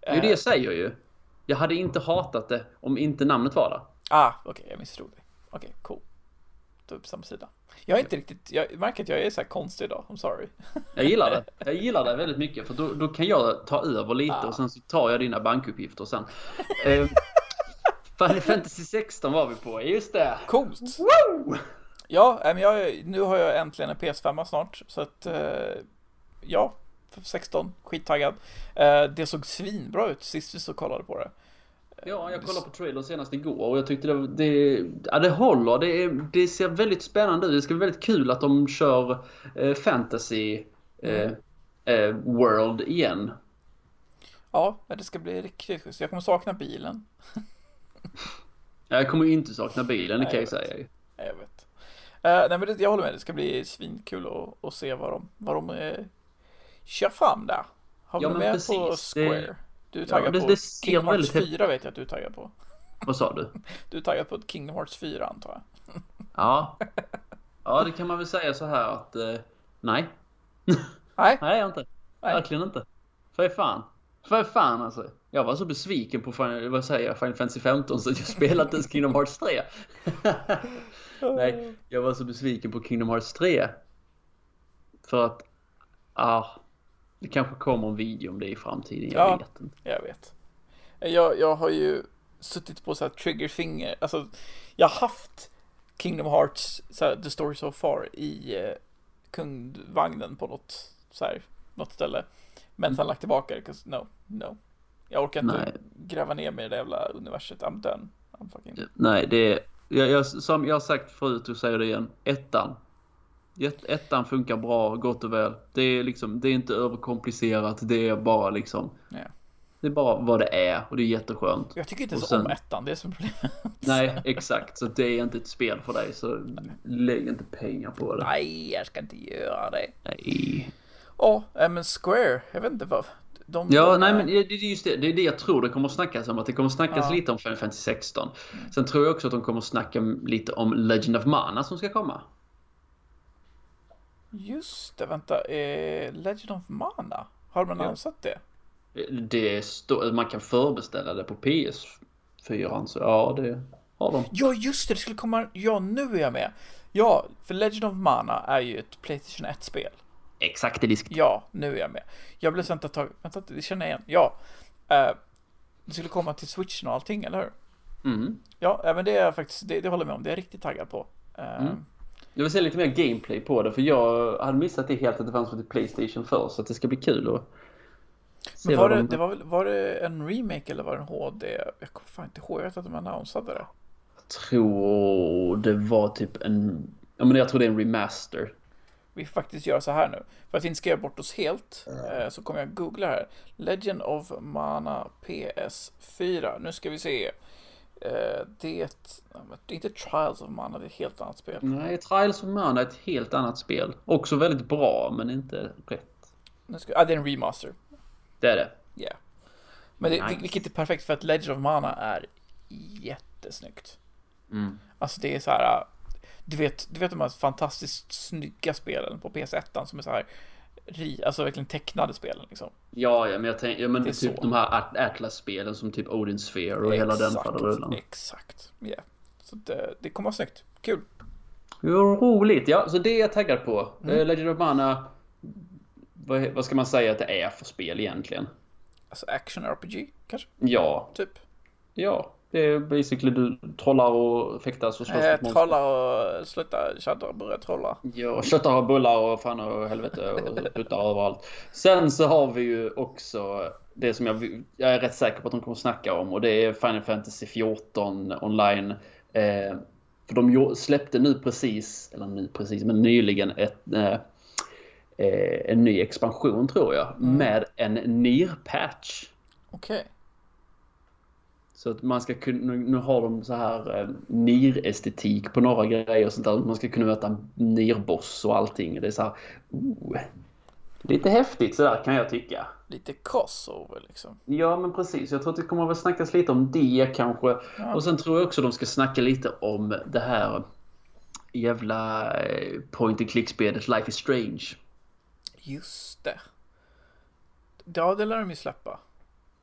Eh... Det är det jag säger ju. Jag hade inte hatat det om inte namnet var där. Ah, okej, okay, jag misstog dig. Okej, okay, cool. Då är på samma sida. Jag är inte riktigt, jag märker att jag är så här konstig idag, I'm sorry. Jag gillar det. Jag gillar det väldigt mycket för då, då kan jag ta över lite ah. och sen så tar jag dina bankuppgifter sen. eh, Final Fantasy 16 var vi på, just det. Coolt. Woo! Ja, men jag, nu har jag äntligen en PS5 snart så att eh, ja, 16, skittaggad. Eh, det såg svinbra ut sist vi så kollade på det. Ja, jag kollade på trailern senast igår och jag tyckte det, det, ja, det håller. Det, det ser väldigt spännande ut. Det ska bli väldigt kul att de kör eh, fantasy eh, eh, world igen. Ja, det ska bli riktigt schysst. Jag kommer sakna bilen. jag kommer inte sakna bilen, det kan jag, jag säga. Ja, jag vet. Uh, nej, men det, jag håller med. Det ska bli svinkul att, att se vad de, vad de uh, kör fram där. Har ja, med precis. på Square? Du är taggad ja, det, på det Kingdom Hearts 4 vet jag att du är taggad på. Vad sa du? Du är taggad på Kingdom Hearts 4 antar jag. Ja. Ja, det kan man väl säga så här att eh, nej. Nej. nej, jag inte. Nej. Verkligen inte. För fan. För fan alltså. Jag var så besviken på Final, vad säger jag, Final Fantasy 15 så jag spelade inte ens Kingdom Hearts 3. nej, jag var så besviken på Kingdom Hearts 3. För att, ah, det kanske kommer en video om det i framtiden, jag ja, vet inte. jag vet. Jag, jag har ju suttit på så här triggerfinger, alltså jag har haft Kingdom Hearts, så här, The Story So Far i eh, kundvagnen på något, så här, något ställe. Men sen mm. lagt tillbaka det, no, no. Jag orkar inte Nej. gräva ner mig i det jävla universet, I'm done. I'm fucking... Nej, det är, jag, jag, som jag har sagt förut och säger det igen, ettan Ettan funkar bra, gott och väl. Det är liksom, det är inte överkomplicerat. Det är bara liksom. Ja. Det är bara vad det är och det är jätteskönt. Jag tycker inte så sen, om ettan, det är som problemet. Nej, exakt. Så det är inte ett spel för dig. Så nej. lägg inte pengar på det. Nej, jag ska inte göra det. Nej. Ja, oh, men Square, jag vet inte vad. De, ja, nej men det är just det. Det är det jag tror det kommer att snackas om. Att det kommer att snackas ja. lite om Final Fantasy 16. Mm. Sen tror jag också att de kommer att snacka lite om Legend of Mana som ska komma. Just det, vänta. Eh, Legend of Mana? Har man ja. sett det? Det står, man kan förbeställa det på PS4 så ja det har de. Ja just det, det skulle komma, ja nu är jag med. Ja, för Legend of Mana är ju ett Playstation 1-spel. Exakt, det är Ja, nu är jag med. Jag blev sånt ett tag, vänta, det känner jag igen. Ja, uh, det skulle komma till Switchen och allting, eller hur? Mm. Ja, även det är faktiskt, det, det håller jag med om, det är jag riktigt taggad på. Uh, mm. Jag vill se lite mer gameplay på det för jag hade missat det helt att det fanns på Playstation förr så att det ska bli kul att se Men var det, de... det var, var det en remake eller var det en HD? Jag kommer fan inte ihåg, jag vet att de annonsade det. Jag tror det var typ en, ja men jag tror det är en remaster. Vi får faktiskt göra så här nu. För att vi inte ska göra bort oss helt mm. så kommer jag googla här. Legend of Mana PS4. Nu ska vi se. Eh, det, är ett, det är inte Trials of Mana, det är ett helt annat spel. Nej, Trials of Mana är ett helt annat spel. Också väldigt bra, men inte rätt. Nu ska, ah, det är en remaster. Det är det. Ja. Yeah. Men det, nice. vilket är perfekt för att Legend of Mana är jättesnyggt. Mm. Alltså det är så här, du vet, du vet de här fantastiskt snygga spelen på PS1 som är så här alltså verkligen tecknade spelen liksom. Ja, ja men jag tänker, ja, men typ så. de här Atlas-spelen som typ Odin Sphere och exakt, hela den faderullan. Exakt, ja. Yeah. Så det, det kommer vara snyggt. Kul. Jo, roligt, ja. Så det är jag taggad på. Mm. Uh, Legend of Mana, vad, vad ska man säga att det är för spel egentligen? Alltså action RPG kanske? Ja. Typ. Ja. Det är basically du trollar och fäktas och slåss eh, mot Trollar och sluta tjatta och börja trolla. Ja, köttar och bullar och fan och helvete och puttar överallt. Sen så har vi ju också Det som jag, jag är rätt säker på att de kommer snacka om och det är Final Fantasy 14 online. Eh, för de släppte nu precis, eller nu precis, men nyligen ett, eh, eh en ny expansion tror jag. Mm. Med en NIR-patch. Okej. Okay. Så att man ska kunna, nu har de så här eh, NIR-estetik på några grejer och sånt där. Man ska kunna möta NIR-boss och allting. Det är så här, oh, Lite häftigt sådär kan jag tycka. Lite crossover liksom. Ja men precis. Jag tror att det kommer att snackas lite om det kanske. Ja. Och sen tror jag också de ska snacka lite om det här jävla eh, point and click-spelet Life is Strange. Just det. Ja, det lär de ju släppa.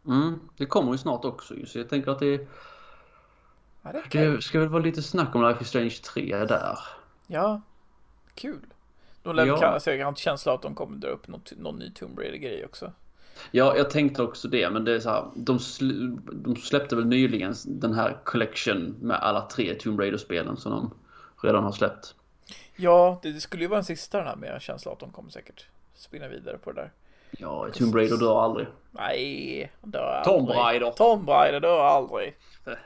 Mm, det kommer ju snart också så jag tänker att det... Ja, det, det ska väl vara lite snack om Life is Strange 3 där. Ja, kul. De lär ja. säkert ha en känsla att de kommer dra upp något, någon ny Tomb Raider-grej också. Ja, jag tänkte också det, men det är så här, de, sl de släppte väl nyligen den här collection med alla tre Tomb Raider-spelen som de redan har släppt. Ja, det, det skulle ju vara en sista den här, men jag har känsla att de kommer säkert spinna vidare på det där. Ja, Tomb Raider dör aldrig. Nej, dör aldrig. Tomb Raider. Tomb Raider dör aldrig.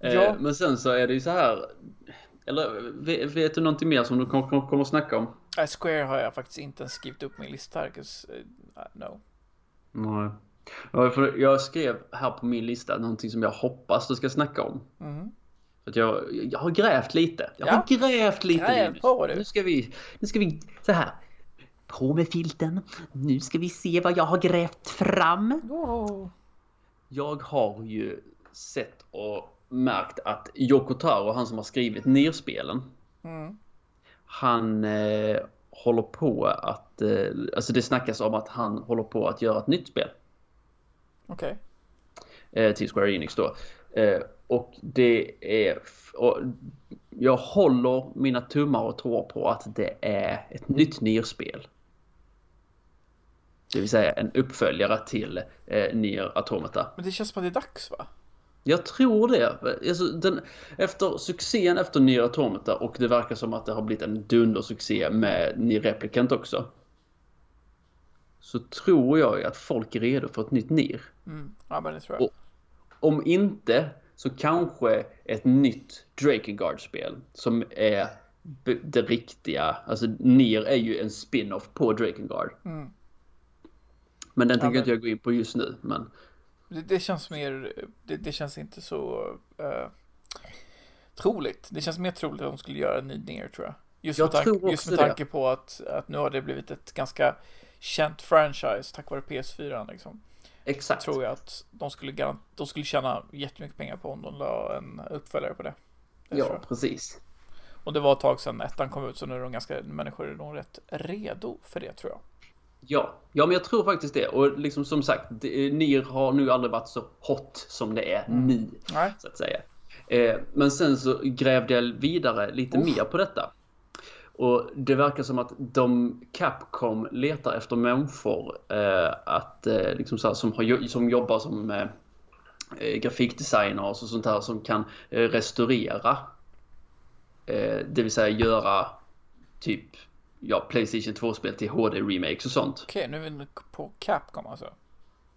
Eh, ja. Men sen så är det ju så här. Eller vet, vet du någonting mer som du kommer, kommer, att snacka om? Square har jag faktiskt inte ens skrivit upp min lista här. Uh, no. Nej. Jag skrev här på min lista någonting som jag hoppas du ska snacka om. Mm. För att jag, jag har grävt lite. Jag ja. har grävt lite. Gräv på, nu ska vi, nu ska vi, så här. På med filten. Nu ska vi se vad jag har grävt fram. Oh. Jag har ju sett och märkt att Yoko Taro, han som har skrivit NIR-spelen. Mm. Han eh, håller på att, eh, alltså det snackas om att han håller på att göra ett nytt spel. Okej. Okay. Eh, till Square Enix då. Eh, och det är, och jag håller mina tummar och tår på att det är ett nytt NIR-spel. Det vill säga en uppföljare till eh, Nier Automata. Men det känns som att det är dags va? Jag tror det. Alltså, den, efter succén efter Nier Automata och det verkar som att det har blivit en dundersuccé med Nier Replicant också. Så tror jag att folk är redo för ett nytt Nier. Mm. Ja, men det tror jag. Och, om inte så kanske ett nytt Drakengard-spel som är det riktiga. Alltså Nier är ju en spin-off på Drakengard. Mm. Men den ja, tänker men... inte jag gå in på just nu. Men... Det, det känns mer, det, det, känns inte så uh, troligt. Det känns mer troligt att de skulle göra en ny ner tror jag. Just jag med, tanke, just med tanke på att, att nu har det blivit ett ganska känt franchise tack vare PS4. Liksom. Exakt. Tror jag att de skulle, de skulle tjäna jättemycket pengar på om de la en uppföljare på det. det ja, precis. Och det var ett tag sedan ettan kom ut så nu är de ganska, människor är nog rätt redo för det tror jag. Ja, ja men jag tror faktiskt det. Och liksom som sagt, det, NIR har nu aldrig varit så hot som det är mm. nu. Nej. Så att säga. Eh, men sen så grävde jag vidare lite oh. mer på detta. Och det verkar som att de Capcom letar efter människor eh, att, eh, liksom så här, som, har, som jobbar som eh, eh grafikdesigners och sånt här som kan eh, restaurera. Eh, det vill säga göra typ ja, Playstation 2-spel till HD-remakes och sånt. Okej, nu är vi på Capcom alltså?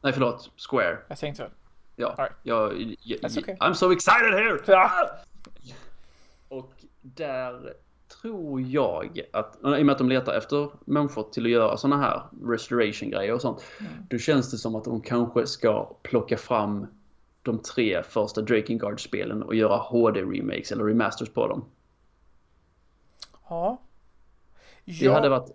Nej, förlåt. Square. Jag tänkte väl. Ja, right. jag, jag, okay. I'm so excited here! Ja. Och där tror jag att, i och med att de letar efter människor till att göra sådana här restoration-grejer och sånt. Mm. Då känns det som att de kanske ska plocka fram de tre första Drakengard-spelen och göra HD-remakes eller remasters på dem. Ja, det hade varit...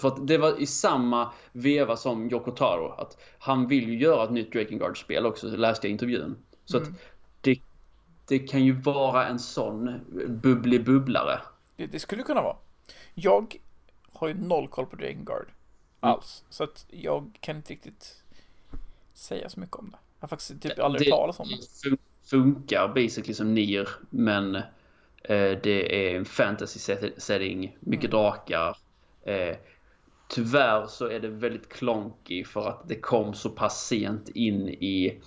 För att det var i samma veva som Yoko Taro. Att han vill ju göra ett nytt Drakengard-spel också, läste jag i intervjun. Så mm. att det, det kan ju vara en sån bubblig bubblare. Det, det, skulle kunna vara. Jag har ju noll koll på Drakengard. Mm. Alls. Så att jag kan inte riktigt säga så mycket om det. Jag har faktiskt typ aldrig hört talas om det. Det funkar basically som Nier, men det är en fantasy setting, mycket mm. drakar. Eh, tyvärr så är det väldigt klonky för att det kom så pass sent in i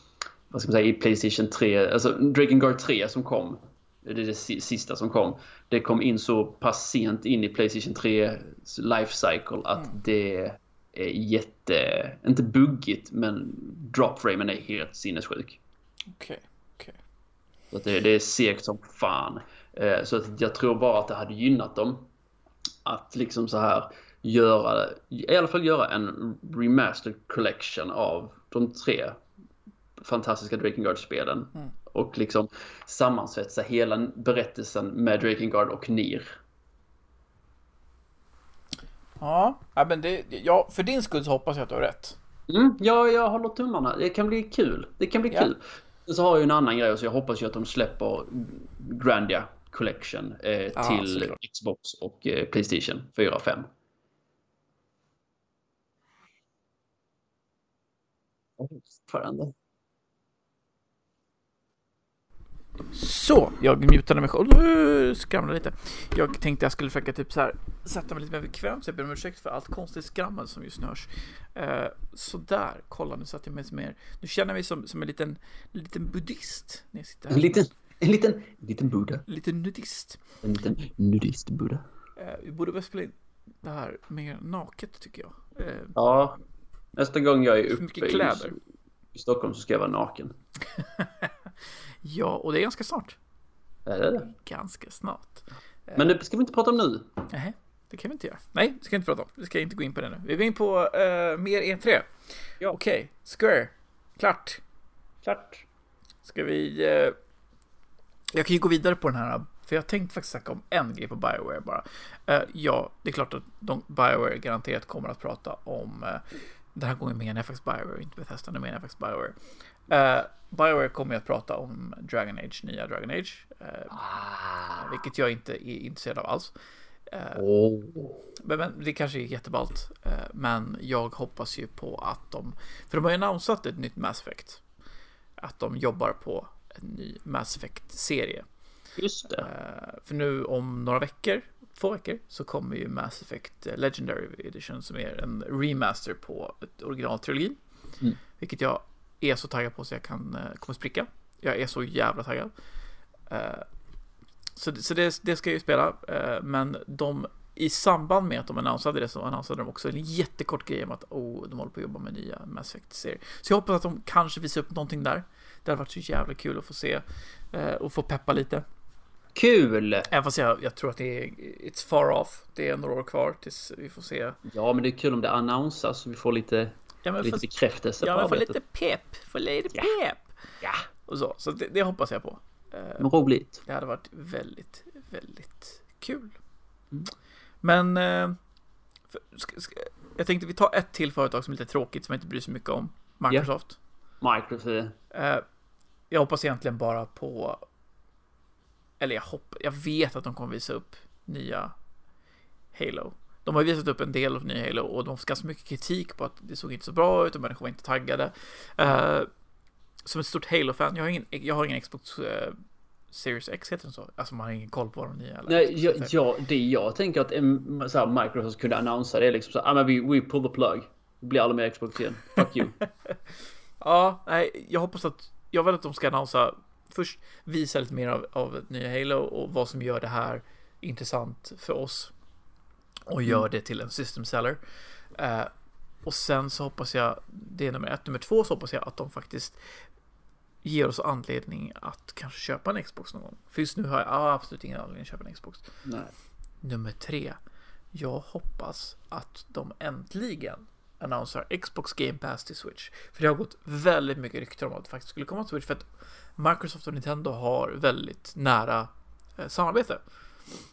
vad ska man säga, i Playstation 3, alltså Drakengard 3 som kom. Det är det sista som kom. Det kom in så pass sent in i Playstation 3 life cycle att mm. det är jätte, inte buggigt, men dropframen är helt sinnessjuk. Okej, okej. Så att det, det är segt som fan. Eh, så att jag tror bara att det hade gynnat dem att liksom så här göra, i alla fall göra en remastered collection av de tre fantastiska Drakengard-spelen. Mm. Och liksom sammansvetsa hela berättelsen med Drakengard och Nir. Ja, ja, men det, ja, för din skull så hoppas jag att du har rätt. Mm, ja, jag håller tummarna. Det kan bli kul. Det kan bli Ja. kul. Så har jag ju en annan grej så jag hoppas ju att de släpper Grandia Collection eh, Ja, till såklart. Xbox och eh, Playstation 4 och 5. Fortfarande. Så, jag mutade mig själv. Skramlade lite. Jag tänkte jag skulle försöka typ så här sätta mig lite mer bekvämt. Så jag ber om ursäkt för allt konstigt skrammel som just nu hörs. Uh, så där, kolla nu satte jag mig som mer. Nu känner jag mig som, som en liten, liten buddhist. När jag sitter här. En liten, en liten, en liten Buddha. En liten nudist. En liten nudist Buddha. Uh, vi borde väl spela in det här mer naket tycker jag. Uh, Ja, nästa gång jag är uppe mycket i, kläder. i Stockholm så ska jag vara naken. ja, och det är ganska snart. Är det det? Ganska snart. Men det ska vi inte prata om nu. Nej, det kan vi inte göra. Nej, det ska vi inte prata om. Vi ska inte gå in på det nu. Vi går in på uh, mer E3. Ja. Okej, Square. Klart. Klart. Ska vi... jag kan ju gå vidare på den här, för jag tänkte faktiskt snacka om en grej på Bioware bara. Eh, ja, det är klart att de, Bioware garanterat kommer att prata om... eh, den här gången menar jag faktiskt Bioware, inte Bethesda, nu menar jag faktiskt Bioware. Uh, Bioware kommer ju att prata om Dragon Age, nya Dragon Age. Ah. vilket jag inte är intresserad av alls. Åh. men, men det kanske är jätteballt. Men jag hoppas ju på att de... För de har ju annonsat ett nytt Mass Effect. Att de jobbar på en ny Mass Effect-serie. Just det. Eh, för nu om några veckor, två veckor, så kommer ju Mass Effect eh, Legendary Edition som är en remaster på ett originaltrilogin. Mm. Vilket jag är så taggad på så jag kan eh, kommer spricka. Jag är så jävla taggad. Eh, så det- så det, det ska jag ju spela, eh, men de i samband med att de annonsade det så annonsade de också en jättekort grej om att oh, de håller på att jobba med nya Mass Effect-serier. Så jag hoppas att de kanske visar upp någonting där. Det hade varit så jävla kul att få se eh, och få peppa lite. Kul! Även fast jag, jag tror att det är It's far off. Det är några år kvar tills vi får se. Ja, men det är kul om det annonsas så vi får lite, Ja lite fast, bekräftelse ja, på men få lite pepp. Få lite Ja. pepp. Ja, Och så. Så det, det hoppas jag på. Eh, men roligt. det hade varit väldigt, väldigt kul. Mm. Men eh, för, ska, ska, jag tänkte vi tar ett till företag som är lite tråkigt som jag inte bryr sig mycket om. Microsoft. Microsoft. Jag hoppas egentligen bara på... Eller jag hoppas... Jag vet att de kommer visa upp nya Halo. De har ju visat upp en del av nya Halo och de fick ganska mycket kritik på att det såg inte så bra ut och människor var inte taggade. Eh, som ett stort Halo-fan, jag har ingen, jag har ingen Xbox eh, Series X heter den så? Alltså man har ingen koll på de nya. Eller Nej, jag, jag, det jag tänker att så här, Microsoft kunde annonsera det är liksom så ah, men vi, we pull the plug. Det blir aldrig mer Xbox igen. Fuck you. Ja, nej, jag hoppas att, jag vill att de ska annonsa, först visa lite mer av, av nya Halo och vad som gör det här intressant för oss. Och gör det till en system seller. Eh, och sen så hoppas jag, det är nummer ett. Nummer två så hoppas jag att de faktiskt ger oss anledning att kanske köpa en Xbox någon gång. För just nu har jag absolut ingen anledning att köpa en Xbox. Nej. Nummer tre. Jag hoppas att de äntligen annonserar Xbox Game Pass till Switch. För det har gått väldigt mycket rykten om att det faktiskt skulle komma till Switch. För att Microsoft och Nintendo har väldigt nära eh, samarbete.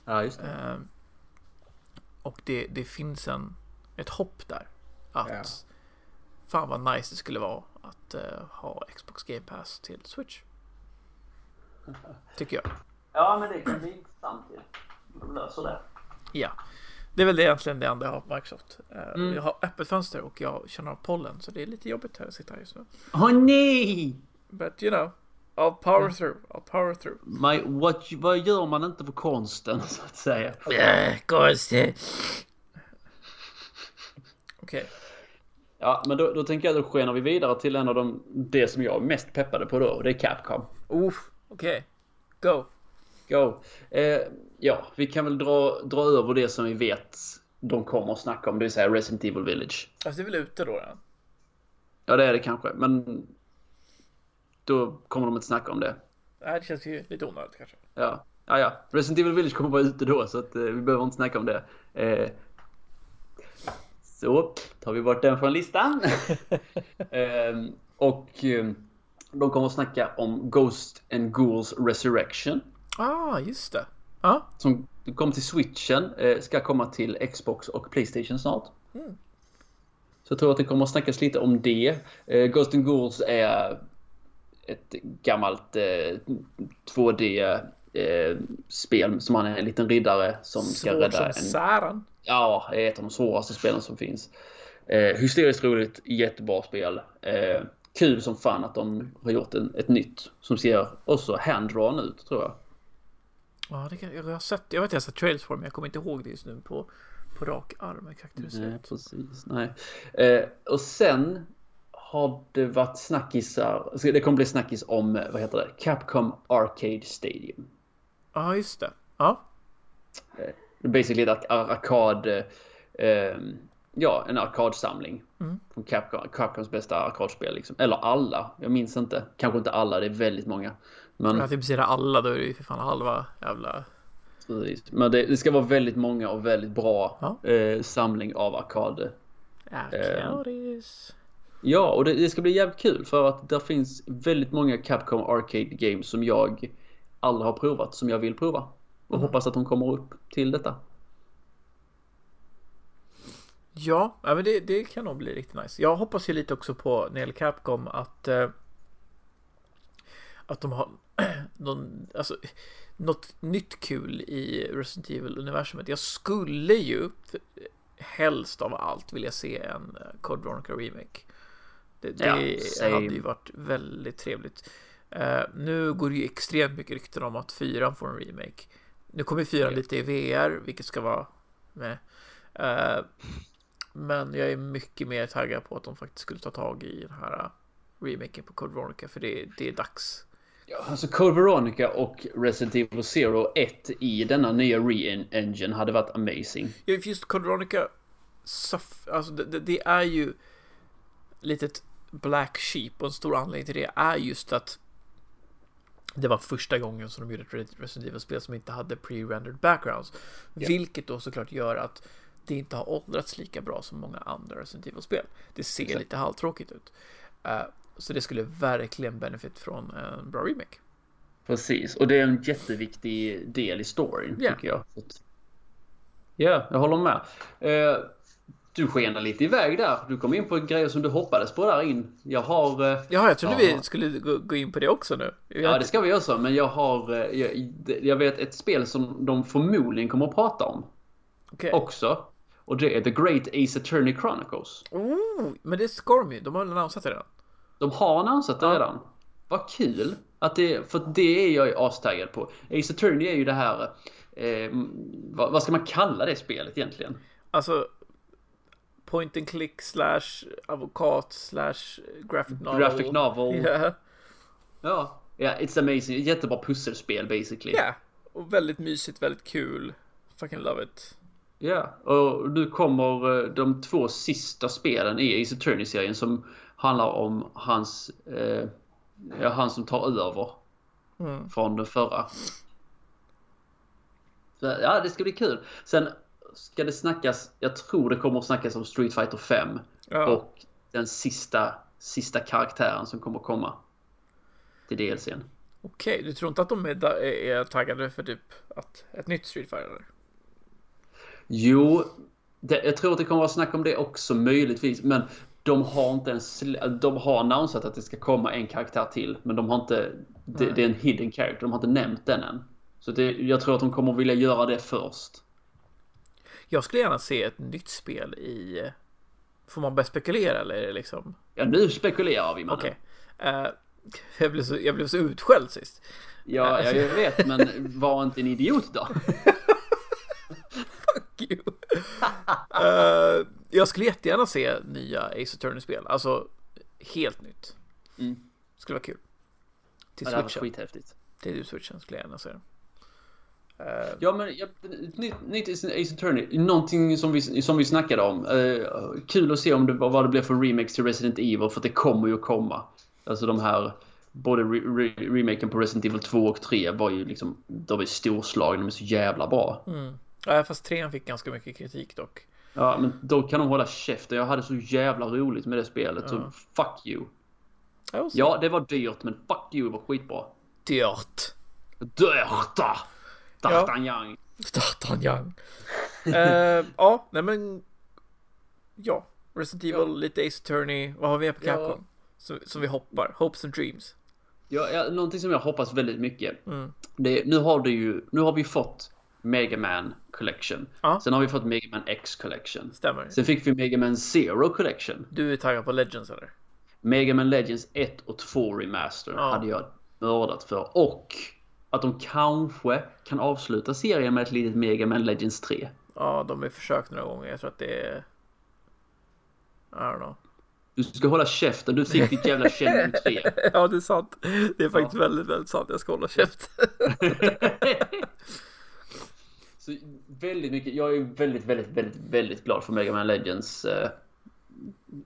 Ja, just det. Eh, och det, det finns en, ett hopp där. Att Ja. fan vad nice det skulle vara att eh, ha Xbox Game Pass till Switch. Tycker jag. Ja, men det kan bli intressant ju. De löser det. Ja, det är väl det egentligen det enda jag har på Microsoft. Eh, Mm. Jag har öppet fönster och jag känner av pollen så det är lite jobbigt här att sitta här just nu. Åh nej! But you know, I'll power through, I'll power through. My, what, vad gör man inte för konsten så att säga? Yeah, konstigt. Okej, Ja, men då, då tänker jag att då skenar vi vidare till en av de, det som jag är mest peppade på då, och det är Capcom. Oof, okej. Go. Go! Eh, ja, vi kan väl dra, dra över det som vi vet de kommer att snacka om, det vill säga Resident Evil Village. Alltså det är väl ute då? Ja, Ja, det är det kanske, men då kommer de inte snacka om det. Nej, det känns ju lite onödigt kanske. Ja, ja, ja. Resident Evil Village kommer vara ute då så att eh, vi behöver inte snacka om det. Eh, så tar vi bort den från listan. eh, och de kommer att snacka om Ghost and Ghouls Resurrection. Ah, just det. Ja. Som kom till switchen, eh, ska komma till Xbox och Playstation snart. Mm. Så jag tror att det kommer att snackas lite om det. Eh, Ghost and Ghouls är ett gammalt eh, 2D eh, spel som man är en liten riddare som ska Svårt rädda som en... sären. Ja, det är ett av de svåraste spelen som finns. Eh, hysteriskt roligt, jättebra spel. Eh, kul som fan att de har gjort en, ett nytt som ser också hand-drawn ut tror jag. Ja, det kan, jag har sett. Jag vet att jag har sett trailers för men jag kommer inte ihåg det just nu på, på rak arm Nej, precis. Nej. Eh, och sen har det varit snackisar. alltså Det kommer bli snackis om, eh, vad heter det? Capcom Arcade Stadium. Ja, just det. Ja. Det är basically ett ar- arkad... Eh, ja, en arkadsamling. Mm. Från Capcom, Capcoms bästa arkadspel liksom. Eller alla. Jag minns inte. Kanske inte alla, det är väldigt många. Men, Jag typ ser alla, då är det ju för fan halva jävla... precis. Men det, det ska vara väldigt många och väldigt bra Ja. eh, samling av arkad. Arcadis. Ja, och det, det ska bli jävligt kul för att det finns väldigt många Capcom Arcade Games som jag aldrig har provat, som jag vill prova. Och Mm. hoppas att de kommer upp till detta. Ja, ja men det, det kan nog bli riktigt nice. Jag hoppas ju lite också på när det gäller Capcom att eh, att de har någon, alltså, något nytt kul i Resident Evil-universumet. Jag skulle ju för- helst av allt vilja se en eh, Code Veronica remake. Det, det Ja, hade ju varit väldigt trevligt. Eh, nu går det ju extremt mycket rykten om att fyran får en remake. Nu kommer fyran lite i VR, vilket ska vara med. Eh, men jag är mycket mer taggad på att de faktiskt skulle ta tag i den här uh, remaken på Code Veronica för det, det är dags. Ja, alltså Code Veronica och Resident Evil Zero 1 i denna nya re-engine hade varit amazing. Ja, just Code Veronica, alltså det, det, är ju litet black sheep och en stor anledning till det är just att det var första gången som de gjorde ett Resident Evil-spel som inte hade pre-rendered backgrounds. Ja. Vilket då såklart gör att det inte har åldrats lika bra som många andra Resident Evil-spel. Det ser Exakt. lite halvtråkigt ut. Eh, så det skulle verkligen benefit från en bra remake. Precis, och det är en jätteviktig del i storyn Ja. tycker jag. Ja, jag håller med. Eh, du skenar lite iväg där. Du kom in på grejer som du hoppades på där in. Jag har... eh, Jaha, jag trodde Ja. vi skulle gå, in på det också nu. Ja, det ska vi också, men jag har... eh, Jag, jag vet ett spel som de förmodligen kommer att prata om Okej. också. Och det är The Great Ace Attorney Chronicles. Oh, men det ska de ju. De har väl annonsat det redan. De har annonsat det Ja. redan. Vad kul! Att det, för det är jag astaggad på. Ace Attorney är ju det här... Eh, vad, vad ska man kalla det spelet egentligen? Alltså point and click slash advokat slash graphic novel. Graphic novel. Ja, Ja, ja it's amazing. Jättebra pusselspel basically. Ja, och väldigt mysigt, väldigt kul. Fucking love it. Ja, och nu kommer eh, de två sista spelen i Ace Attorney-serien som handlar om hans... Eh, ja, han som tar över Mm. från den förra. Ja, det ska bli kul. Sen ska det snackas, jag tror det kommer att snackas om Street Fighter 5 Ja, och den sista, sista karaktären som kommer komma till DLCn. okej. Du tror inte att de är, är taggade för typ att ett nytt Street Fighter? Jo, det, jag tror att det kommer att vara snack om det också möjligtvis, men de har inte ens slä- de har annonsat att det ska komma en karaktär till, men de har inte det, det är en hidden character, de har inte nämnt den än. Så det, jag tror att de kommer vilja göra det först. Jag skulle gärna se ett nytt spel i... Får man börja spekulera eller är det liksom... Ja, nu spekulerar vi mannen. Okej. Eh, jag, blev så, jag blev så utskälld sist. Ja, ja, jag vet, men var inte en idiot då. Fuck you. Eh, jag skulle jättegärna se nya Ace Attorney-spel. Alltså, helt nytt. Mm. Skulle vara kul. Till Ja, det hade varit skithäftigt. Till switchen skulle jag gärna se det. Eh, Ja, men ja, nytt, nytt Ace Attorney. Någonting som vi, som vi snackade om. Eh, kul att se om det, vad det blir för remakes till Resident Evil, för det kommer ju att komma. Alltså de här, både re, re, remaken på Resident Evil 2 och 3 var ju liksom, de var ju storslagna, de är så jävla bra. mm. ja, fast trean fick ganska mycket kritik dock. Ja, men då kan de hålla käften. Jag hade så jävla roligt med det spelet, så Ja. fuck you. Ja, så Ja, det var dyrt, men fuck you, var skitbra. dyrt. Dörta! D'Artagnan. D'Artagnan. uh, ja, nej men. Ja, Resident Evil, Ja. lite Ace Attorney. Vad har vi på Ja. Capcom? Som, som vi hoppar. Hopes and Dreams. Ja, ja, någonting som jag hoppas väldigt mycket. Mm. Det, nu har du ju, nu har vi fått Mega Man Collection. Ja. Sen har vi fått Mega Man X Collection. Stämmer. Sen fick vi Mega Man Zero Collection. Du är taggad på Legends eller? Mega Man Legends 1 och 2 Remaster Ja. hade jag mördat för. Och att de kanske kan avsluta serien med ett litet Mega Man Legends 3. Ja, de har försökt några gånger. Jag tror att det är... I don't know. Du ska hålla käften, du fick ditt jävla Shenmue 3. Ja, det är sant. Det är faktiskt väldigt, väldigt sant. Jag ska hålla käft. Så väldigt mycket, jag är väldigt, väldigt, väldigt, väldigt glad för Mega Man Legends eh,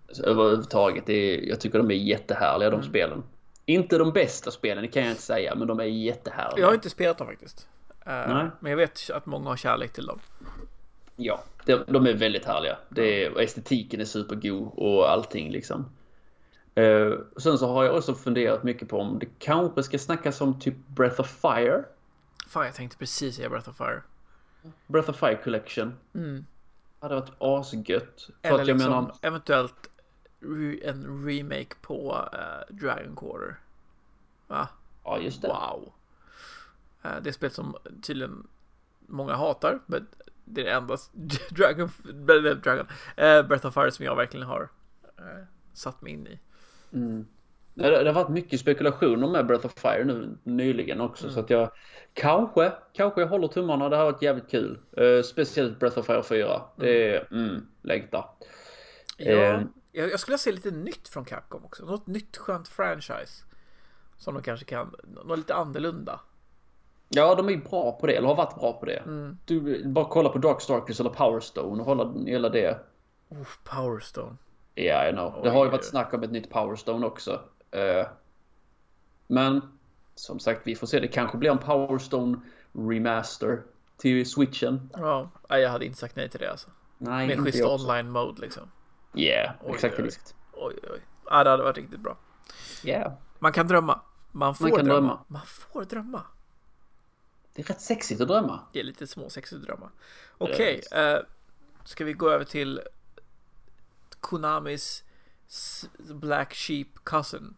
alltså, överhuvudtaget. Är, jag tycker de är jättehärliga de spelen. Inte de bästa spelen, det kan jag inte säga, men de är jättehärliga. Jag har inte spelat dem faktiskt. Nej. Men jag vet att många har kärlek till dem. Ja, de, de är väldigt härliga. Det är, estetiken är supergod och allting liksom. Och sen så har jag också funderat mycket på om det kanske ska snackas om typ Breath of Fire. Fan, jag tänkte precis säga Breath of Fire. Breath of Fire Collection. Mm. Hade varit asgött. För Eller att jag liksom menar, eventuellt re- en remake på eh, Dragon Quarter. Va? ja just det. Wow. Eh, det är ett spel som tydligen många hatar. Men det är det enda Dragon, Dragon eh, Breath of Fire som jag verkligen har eh, satt mig in i. Mm. Det, har varit mycket spekulationer med Breath of Fire nu nyligen också så att jag kanske, kanske jag håller tummarna. Det har varit jävligt kul. Eh, speciellt Breath of Fire 4. Det är, mm, längtar. Ja, Eh. jag, skulle se lite nytt från Capcom också. Något nytt skönt franchise. Som de kanske kan, något lite annorlunda. Ja, de är bra på det, eller har varit bra på det. Mm. Du, bara kolla på Darkstalkers eller Power Stone och hålla hela det. Oh, Power Stone. Ja, yeah, I know. Det har ju varit snack om ett nytt Power Stone också. Eh, men som sagt, vi får se. Det kanske blir en Power Stone remaster till switchen. Ja, jag hade inte sagt nej till det alltså. Nej, Med schysst online mode liksom. Yeah, Oj, exakt. oj, oj. Oj. Ja, det hade varit riktigt bra. Yeah. Man kan drömma. Man får kan drömma. drömma. Man får drömma. Det är rätt sexigt att drömma. Det är lite småsexigt att drömma. Okej, eh, ska vi gå över till Konamis Black Sheep Cousin.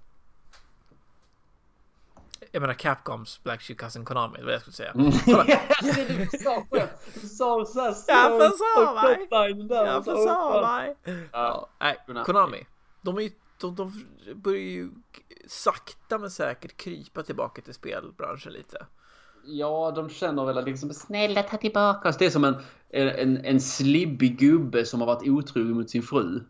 Jag menar Capcoms Black Sheep Cousin Konami, det var det jag skulle säga. du sa själv. Du sa såhär Jag försade mig. Jag försade mig. Ja, nej, Konami. Konami. De, är ju, de, de börjar ju sakta men säkert krypa tillbaka till spelbranschen lite. Ja, de känner väl att liksom snälla ta tillbaka oss. Det är som en, en, en slibbig gubbe som har varit otrogen mot sin fru.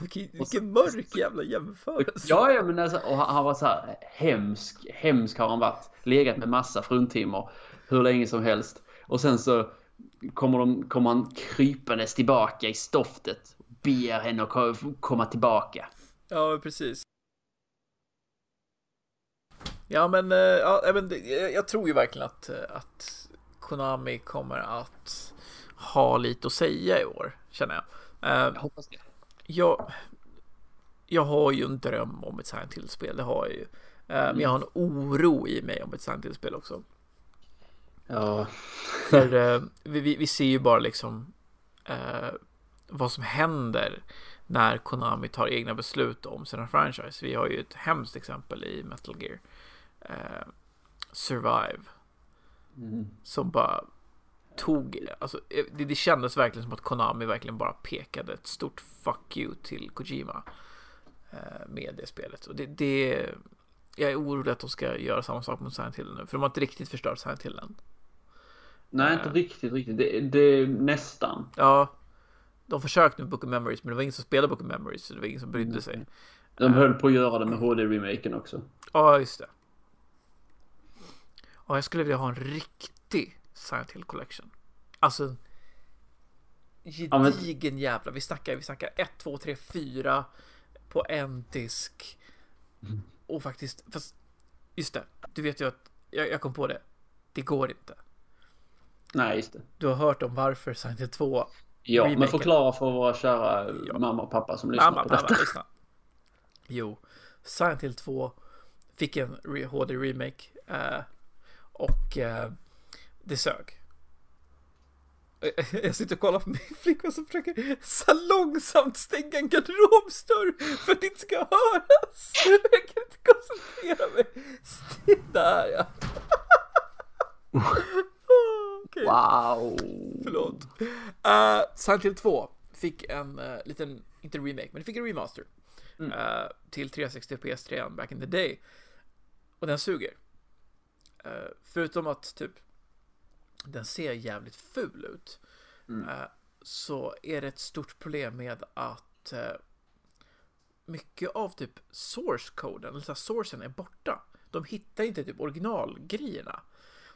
Vilken, vilken mörk jävla jämförelse. Ja, ja, men alltså, och han, han var så här hemsk. Hemsk har han varit. Legat med massa fruntimmer hur länge som helst. Och sen så kommer, de, kommer han krypandes tillbaka i stoftet. Ber henne att ko- komma tillbaka. Ja, precis. Ja, men, eh, ja, men jag tror ju verkligen att, eh, att Konami kommer att ha lite att säga i år, känner jag. Eh, Jag hoppas det. Jag, jag har ju en dröm om ett Silent Hill-spel, det har jag ju. Eh, Men jag har en oro i mig om ett Silent Hill-spel också. Ja. För eh, vi, vi, vi ser ju bara liksom eh, vad som händer när Konami tar egna beslut om sina franchise. Vi har ju ett hemskt exempel i Metal Gear. Eh, Survive. Mm. Som bara tog, alltså eh, det, det kändes verkligen som att Konami verkligen bara pekade ett stort fuck you till Kojima. Eh, med det spelet. Och det, det, jag är orolig att de ska göra samma sak mot Silent Hill nu. För de har inte riktigt förstört Silent Hill än. Nej, inte riktigt, riktigt. Det, det nästan. Ja, de försökte med Book of Memories, men det var ingen som spelade Book of Memories, så det var ingen som brydde sig. De höll på att göra det med HD-remaken också. Ja, just det. Ja, jag skulle vilja ha en riktig Silent Hill Collection. Alltså en Ja, men- gedigen jävla. Vi snackar, vi snackar 1, 2, 3, 4 på en disk. Och faktiskt, fast just det, du vet ju att jag, jag kom på det. Det går inte. Nej, just det. Du har hört om varför Silent Hill 2 Ja, men Remaken. förklara för våra kära Ja. mamma och pappa som lyssnar Mamma, på mamma, detta. lyssna. Jo, Silent Hill 2 fick en re- HD-remake eh, och eh, det sög. Jag sitter och kollar på min flickvän som försöker så långsamt stänga en garderobsdörr för att det inte ska höras. Jag kan inte koncentrera mig. Där ja. Okej. Wow! Förlåt. Uh, Silent Hill 2 fick en uh, liten, inte remake, men det fick en remaster. eh, till 360 och PS3 back in the day. Och den suger. Eh, förutom att typ den ser jävligt ful ut. eh, så är det ett stort problem med att eh, mycket av typ source-koden, eller sourcen är borta. De hittar inte typ originalgrejerna.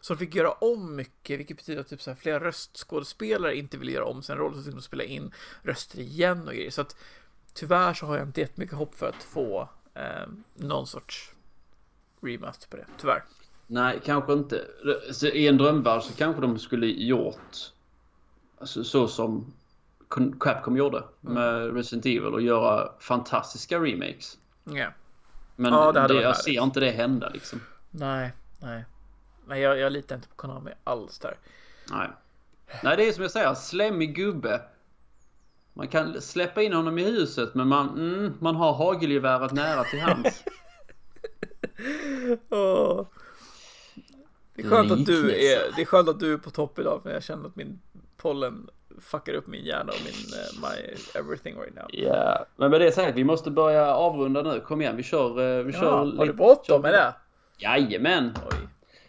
Så de fick göra om mycket, vilket betyder att typ så här, flera röstskådespelare inte vill göra om sin roll, så fick de spela in röster igen och grejer. Så att tyvärr så har jag inte jättemycket hopp för att få eh, någon sorts remaster på det, tyvärr. Nej, kanske inte. Så I en drömvärld så kanske de skulle gjort alltså, så som Capcom gjorde med Resident Evil och göra fantastiska remakes. Ja. Men Ja, det jag härligt. ser inte det hända liksom. Nej, nej. Nej, jag, jag litar inte på Konami alls där. Nej. Nej, det är som jag säger. Slemmig gubbe. Man kan släppa in honom i huset men man, mm, man har hagelgeväret nära till hands. Åh. Det är skönt att du är, det är skönt att du är på topp idag för jag känner att min pollen fuckar upp min hjärna och min, eh, my everything right now. Ja, men med det sagt, vi måste börja avrunda nu. Kom igen, vi kör... eh, Vi Ja, kör har lite- du bråttom med det? Jajamän!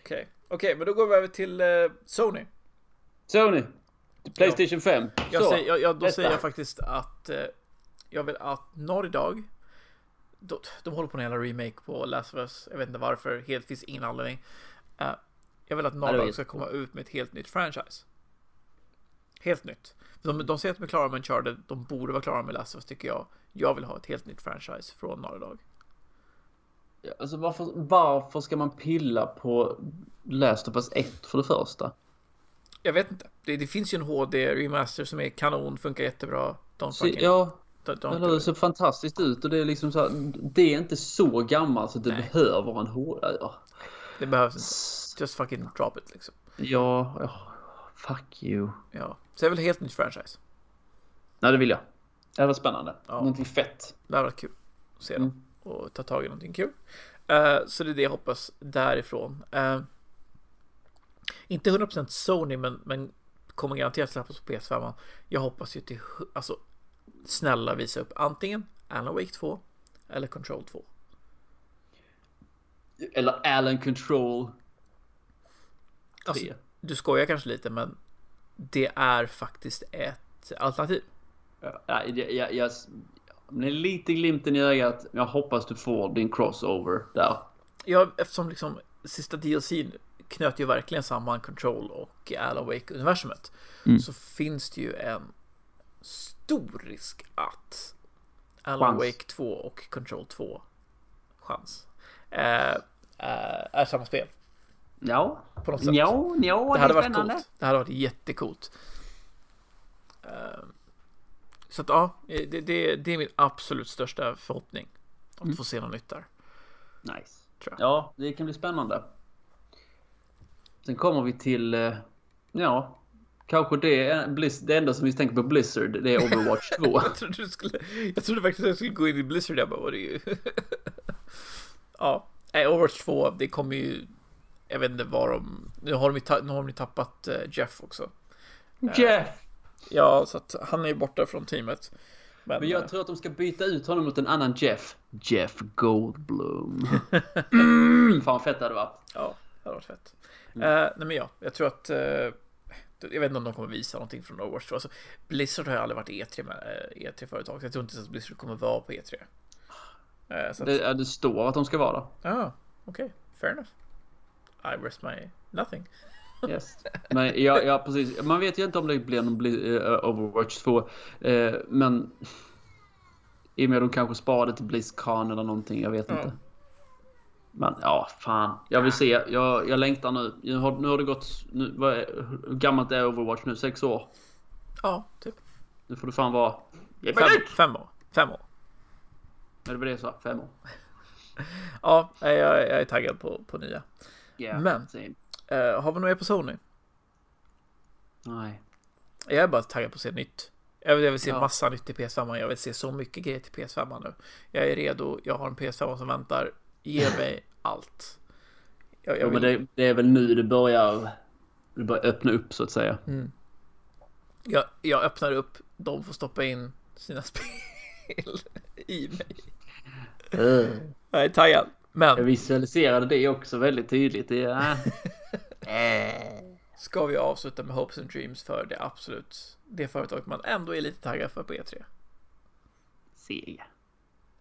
Okej, okej, men då går vi över till eh, Sony. Sony. Playstation 5. Jag Så, säger, jag, jag, då detta. säger jag faktiskt att jag vill att Naughty Dog de, de håller på en jävla remake på Last of Us. Jag vet inte varför. Helt finns ingen anledning. Jag vill att Dog ska komma ut med ett helt nytt franchise. Helt nytt. De, de säger att de är klara med Uncharted. De borde vara klara med Last of Us tycker jag. Jag vill ha ett helt nytt franchise från Naughty Dog. Alltså varför, varför ska man pilla på Last of Us 1 för det första? Jag vet inte. Det, det finns ju en HD remaster som är kanon, funkar jättebra. Så, fucking, ja, det it. ser fantastiskt ut och det är liksom så här, Det är inte så gammalt så att det Nej. behöver en HD. Ja, Det behövs inte. Just fucking drop it liksom. ja, ja, fuck you. Ja. Så jag vill helt nytt franchise. Nej, det vill jag. Det här var spännande. Ja. Någonting fett. Det hade varit kul att se Mm. dem och ta tag i någonting kul. Eh, så det är det jag hoppas därifrån. Eh, inte 100% Sony, men, men kommer garanterat släppas på PS5. Jag hoppas ju till, alltså snälla visa upp antingen Alan Wake 2 eller Control 2. Eller Allen Control 3. Alltså, du skojar kanske lite, men det är faktiskt ett alternativ. Ja, jag, jag, jag, med lite glimten i ögat. Jag hoppas du får din crossover där. Ja, eftersom liksom sista DLC knöt ju verkligen samman Control och Alan Wake-universumet. Mm. Så finns det ju en stor risk att Alan Chans. Wake 2 och Control 2 chans är samma spel Ja, på något sätt. ja, ja det hade är varit spännande. coolt. Det hade varit jättecoolt. Eh, så att ja, det, det, det är min absolut största förhoppning. Mm. Att få se något nytt där. Nice. Ja, det kan bli spännande. Sen kommer vi till, eh, ja, kanske det, det enda som vi tänker på Blizzard, det är Overwatch 2. Jag trodde du skulle, jag trodde faktiskt att jag skulle gå in i Blizzard, jag bara, vad det är ju. Ja, Overwatch 2, det kommer ju, jag vet inte vad de, nu har de ju, ta, nu har de tappat eh, Jeff också. Jeff! Ja, så att han är ju borta från teamet. Men, Men eh, jag tror att de ska byta ut honom mot en annan Jeff. Jeff Goldblum. mm, fan vad fett det hade varit. ja, det hade varit fett. Mm. Eh, nej men ja, jag tror att, eh, jag vet inte om de kommer visa någonting från Overwatch 2. Alltså, Blizzard har ju aldrig varit E3 med, eh, E3-företag, så jag tror inte att Blizzard kommer vara på E3. Eh, att, Det, ja, det står att de ska vara där. Ah, okej. Fair enough. I rest my nothing. Yes. Men ja, ja, precis. Man vet ju inte om det blir någon Bli- eh, Overwatch 2. Eh, men i och med att de kanske sparade till Blizzcon eller någonting. Jag vet Ja. inte. Men ja, fan. Jag vill se. Jag, jag längtar nu. Nu har, nu har det gått... Nu, vad är, hur gammalt är Overwatch nu? Sex år? Ja, typ. Nu får det fan vara... Fem, fem år. Fem år. Men det var det jag sa. Fem år. Ja, jag, jag är taggad på, på nya. Yeah, Men-. Uh, har vi något mer på Sony? Nej. Jag är bara taggad på att se nytt. Jag vill, jag vill se Ja. massa nytt i PS5. Jag vill se så mycket grejer till PS5 nu. Jag är redo. Jag har en PS5 som väntar. Ge mig allt. Jag, jag Jo, men vill, det, det är väl nu det börjar... Det börjar öppna upp så att säga. jag, jag öppnar upp. De får stoppa in sina spel i mig. Jag är taggad. Jag Men visualiserade det också väldigt tydligt. Det är... ska vi avsluta med Hopes and Dreams för det absolut det företag man ändå är lite taggad för på E3? Sega.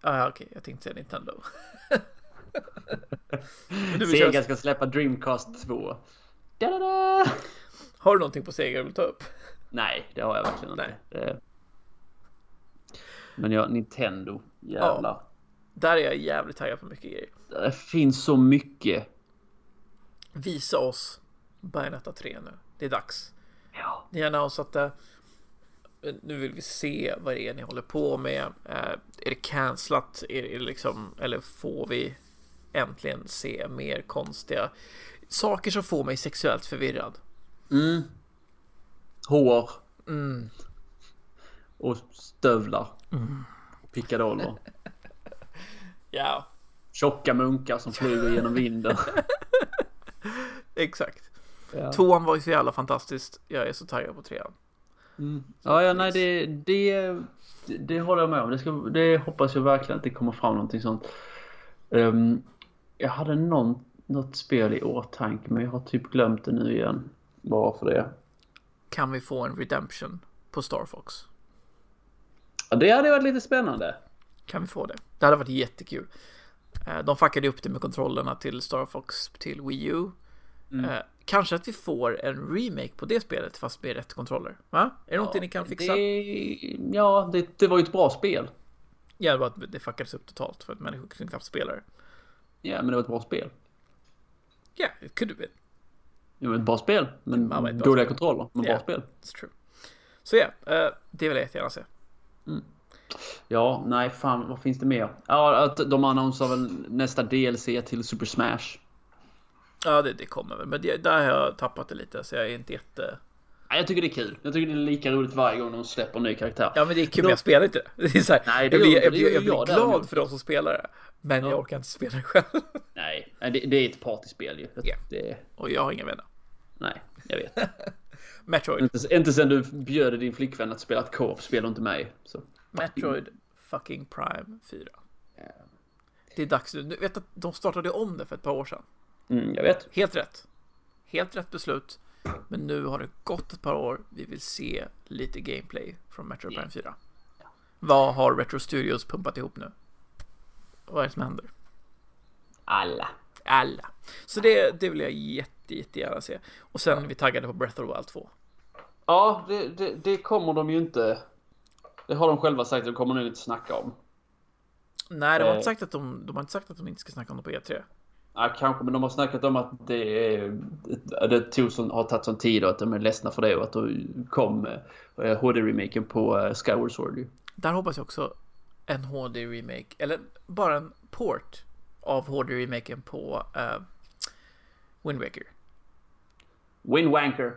Ah, ja, okej, jag tänkte säga Nintendo. Sega köra- ska släppa Dreamcast 2. Da-da-da! Har du någonting på Sega du vill ta upp? Nej, det har jag verkligen inte. Nej. Det... Men ja, Nintendo. Jävlar. Där är jag jävligt taggad på mycket grejer. Det finns så mycket. Visa oss Bayonetta 3 nu. Det är dags. Ja. Ni har annonsat. Nu vill vi se vad det är ni håller på med. Eh, är det cancelat? Är det liksom, eller får vi äntligen se mer konstiga saker som får mig sexuellt förvirrad? Mm. Hår. Mm. Och stövlar. Pickadoller. Ja, Tjocka munkar som flyger genom vinden. exakt. Ja. Tvåan var ju så jävla fantastiskt. Jag är så taggad på trean. Ja, ja, nej, det, det, det håller jag med om. Det, ska, det hoppas jag verkligen att det kommer fram någonting sånt. Ehm, jag hade någon, något spel i åtanke, men jag har typ glömt det nu igen. Varför det? Kan vi få en redemption på Star Fox? Ja, det hade varit lite spännande. Kan vi få det? Det hade varit jättekul. Eh, De fuckade upp det med kontrollerna till Star Fox till Wii U. Eh, Kanske att vi får en remake på det spelet fast med rätt kontroller. Va? Är det någonting ni kan fixa? Det, ja, det, det var ju ett bra spel. Ja, det var att det fuckades upp totalt för att människor kunde knappt spela det. Ja, men det var ett bra spel. Ja, it could have been. Det var ett bra spel, men Ja, dåliga kontroller. Men Ja. bra spel. It's true. Så ja, eh, det vill jag jättegärna se. Ja, nej, fan, vad finns det mer? Ja, att de annonserar väl nästa DLC till Super Smash. Ja, det, det kommer väl. Men det, där har jag tappat det lite så jag är inte jätte... Ja, jag tycker det är kul. Jag tycker det är lika roligt varje gång de släpper en ny karaktär. Ja, men det är kul, men jag spelar inte det. det är så här, Nej, det jag blir, jag blir, jag blir jag glad för de som spelar det. Men Ja. jag orkar inte spela det själv. Nej, det, det är ett partyspel ju. Ja. Det, Och jag har inga vänner. nej, jag vet. Metroid. inte, inte sen du bjöd din flickvän att spela ett co-op-spel och inte mig. Så. Metroid fucking Prime 4. Det är dags nu. Du vet att de startade om det för ett par år sedan. Mm, jag vet. Helt rätt. Helt rätt beslut. Men nu har det gått ett par år. Vi vill se lite gameplay från Metroid Prime 4. Vad har Retro Studios pumpat ihop nu? Vad är det som händer? Alla. Alla. Så det, det vill jag jätte, jättegärna se. Och sen är vi taggade på Breath of the Wild 2. Ja, det, det, det kommer de ju inte. Det har de själva sagt, det kommer de inte snacka om. Nej, de har Eh. inte sagt att de, de har inte sagt att de inte ska snacka om det på E E3. Ja, kanske, men de har snackat om att det, är, det tog sån, har tagit sån tid och att de är ledsna för det och att då kom eh, HD-remaken på eh, Skyward Sword. Där hoppas jag också en HD-remake, eller bara en port av HD-remaken på uh, Wind Waker. Winwanker.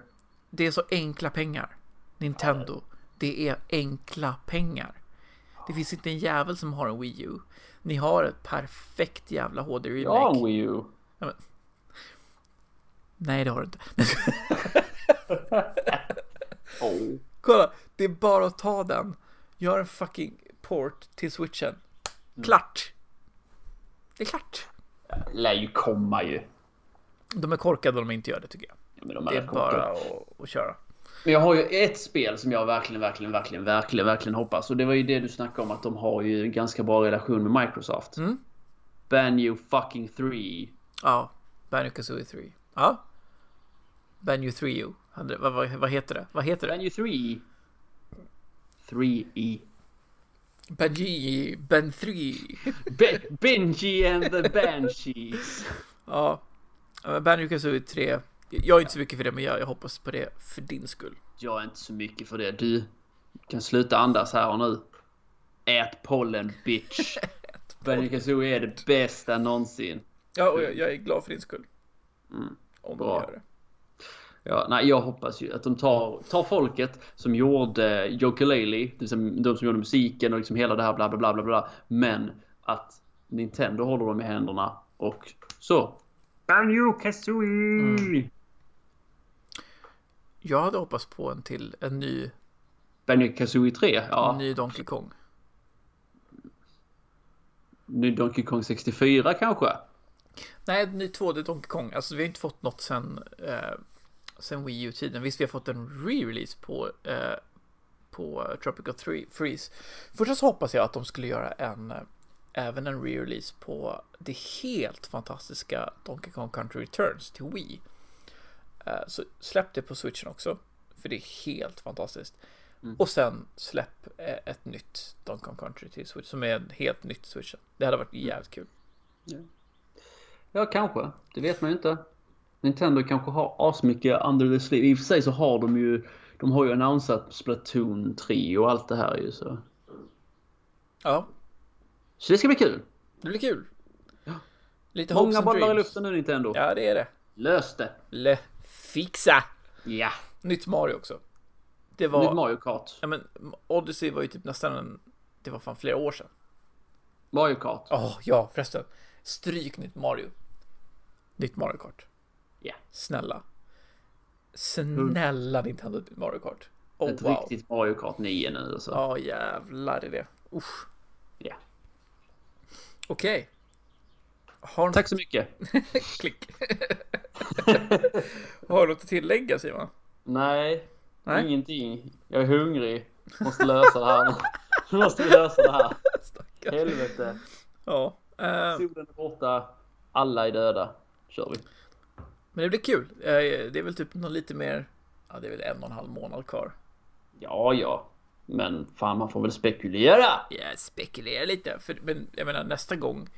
Det är så enkla pengar. Nintendo. Det är enkla pengar. Det finns inte en jävel som har en Wii U. Ni har ett perfekt jävla HD-remake. Jag har en Wii U. Nej, det har du inte. Oh. Kolla, det är bara att ta den. Gör en fucking port till switchen. Klart. Det är klart. Lär ju komma ju. De är korkade om de inte gör det tycker jag. Ja, de Det är rätt bara att, att köra. Men jag har ju ett spel som jag verkligen, verkligen, verkligen, verkligen, verkligen hoppas. Och det var ju det du snackade om att de har ju en ganska bra relation med Microsoft. Mm. Banjo fucking 3. Ja, Banjo Kazooie 3. Ja, Banjo 3U. Hade- Vad, vad, vad heter det? Vad heter det? Banjo 3. 3E. Banji, Ben 3. Be- Benji and the Banshees. Ja. Banjo Kazooie 3. Jag är inte så mycket för det, men jag, jag hoppas på det för din skull. Jag är inte så mycket för det. Du kan sluta andas här och nu. Ät pollen bitch. Banjo Kazooie är det bästa någonsin. Ja, och jag, jag är glad för din skull. Mm, Om bra. de gör det. Ja, nej, jag hoppas ju att de tar, tar folket som gjorde Yooka-Laylee, liksom de som gjorde musiken och liksom hela det här bla bla bla bla bla. Men att Nintendo håller dem i händerna och så. Banjo Kazooie! Jag hade hoppats på en till, en ny, Banjo Kazooie 3, ja. ny Donkey Kong. Ny Donkey Kong 64 kanske? Nej, en ny 2D Donkey Kong. Alltså vi har inte fått något sen, eh, sen Wii U-tiden. Visst, vi har fått en re-release på, eh, på Tropical 3 Freeze. Först så hoppas jag att de skulle göra en, eh, även en re-release på det helt fantastiska Donkey Kong Country Returns till Wii. Eh, så släpp det på switchen också. För det är helt fantastiskt. Och sen släpp eh, ett nytt Donkey Country till Switch som är helt nytt switchen. Det hade varit jävligt kul. Ja, kanske. Det vet man ju inte. Nintendo kanske har asmycket under the sleeve. I och för sig så har de ju de har ju annonsat Splatoon 3 och allt det här ju så. Ja, Så det ska bli kul. det blir kul. Lite hopes Många bollar i luften nu Nintendo. Ja, det är det. Lös det. Le fixa. Ja. Nytt Mario också. Det Nytt var, Mario Kart. ja men Odyssey var ju typ nästan en, det var fan flera år sedan. Mario Kart. Åh, ja förresten. Stryk nytt Mario. Nytt Mario Kart. Ja. Snälla. Snälla Nintendo nytt Mario Kart. Oh, Ett wow. riktigt Mario Kart 9 nu alltså. Ja, jävlar i det. Usch. Ja. Okej. Har Tack så mycket. Klick. Har du något att tillägga Simon? Nej, Nej. ingenting. Jag är hungrig. Måste lösa det här. Nu måste lösa det här. Stackarn. Helvete. Ja. eh, Solen är borta. Alla är döda. Kör vi. men det blir kul. Eh, det är väl typ någon lite mer, ja det är väl en och en halv månad kvar. Ja, ja. Men fan, man får väl spekulera. Jag spekulerar lite, för, men jag menar nästa gång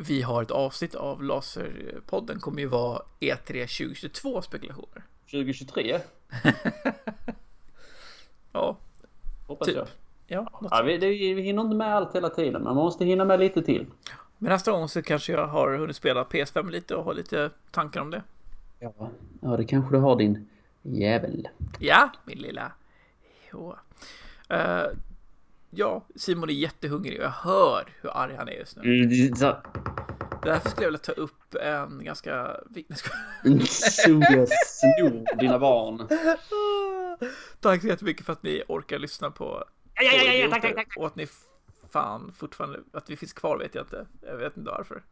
vi har ett avsnitt av Laserpodden kommer ju vara E E3 2022 spekulationer. 2023. Ja, Hoppas typ. jag. Ja, Ja, vi, det, vi hinner inte med allt hela tiden. Men man måste hinna med lite till. Men nästa gång så kanske jag har hunnit spela PS5 lite och har lite tankar om det. Ja, ja det kanske du har din jävel. Ja, min lilla. Jo. Eh, ja, Simon är jättehungrig och jag hör hur arg han är just nu. Mm, så- Därför skulle jag vilja ta upp en ganska jag snor dina barn. Tack så jättemycket för att ni orkar lyssna på Ja, ja, ja, ja, tack, tack, tack. Och att ni fan fortfarande, att vi finns kvar vet jag inte. Jag vet inte varför.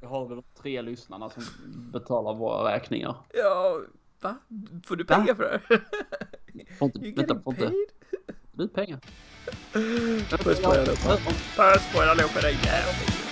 Vi har väl tre lyssnarna som betalar våra räkningar. Ja, va? Får du pengar för det här? Får inte, You vänta, får inte du pengar? Puss på er allihopa. Puss på er allihopa.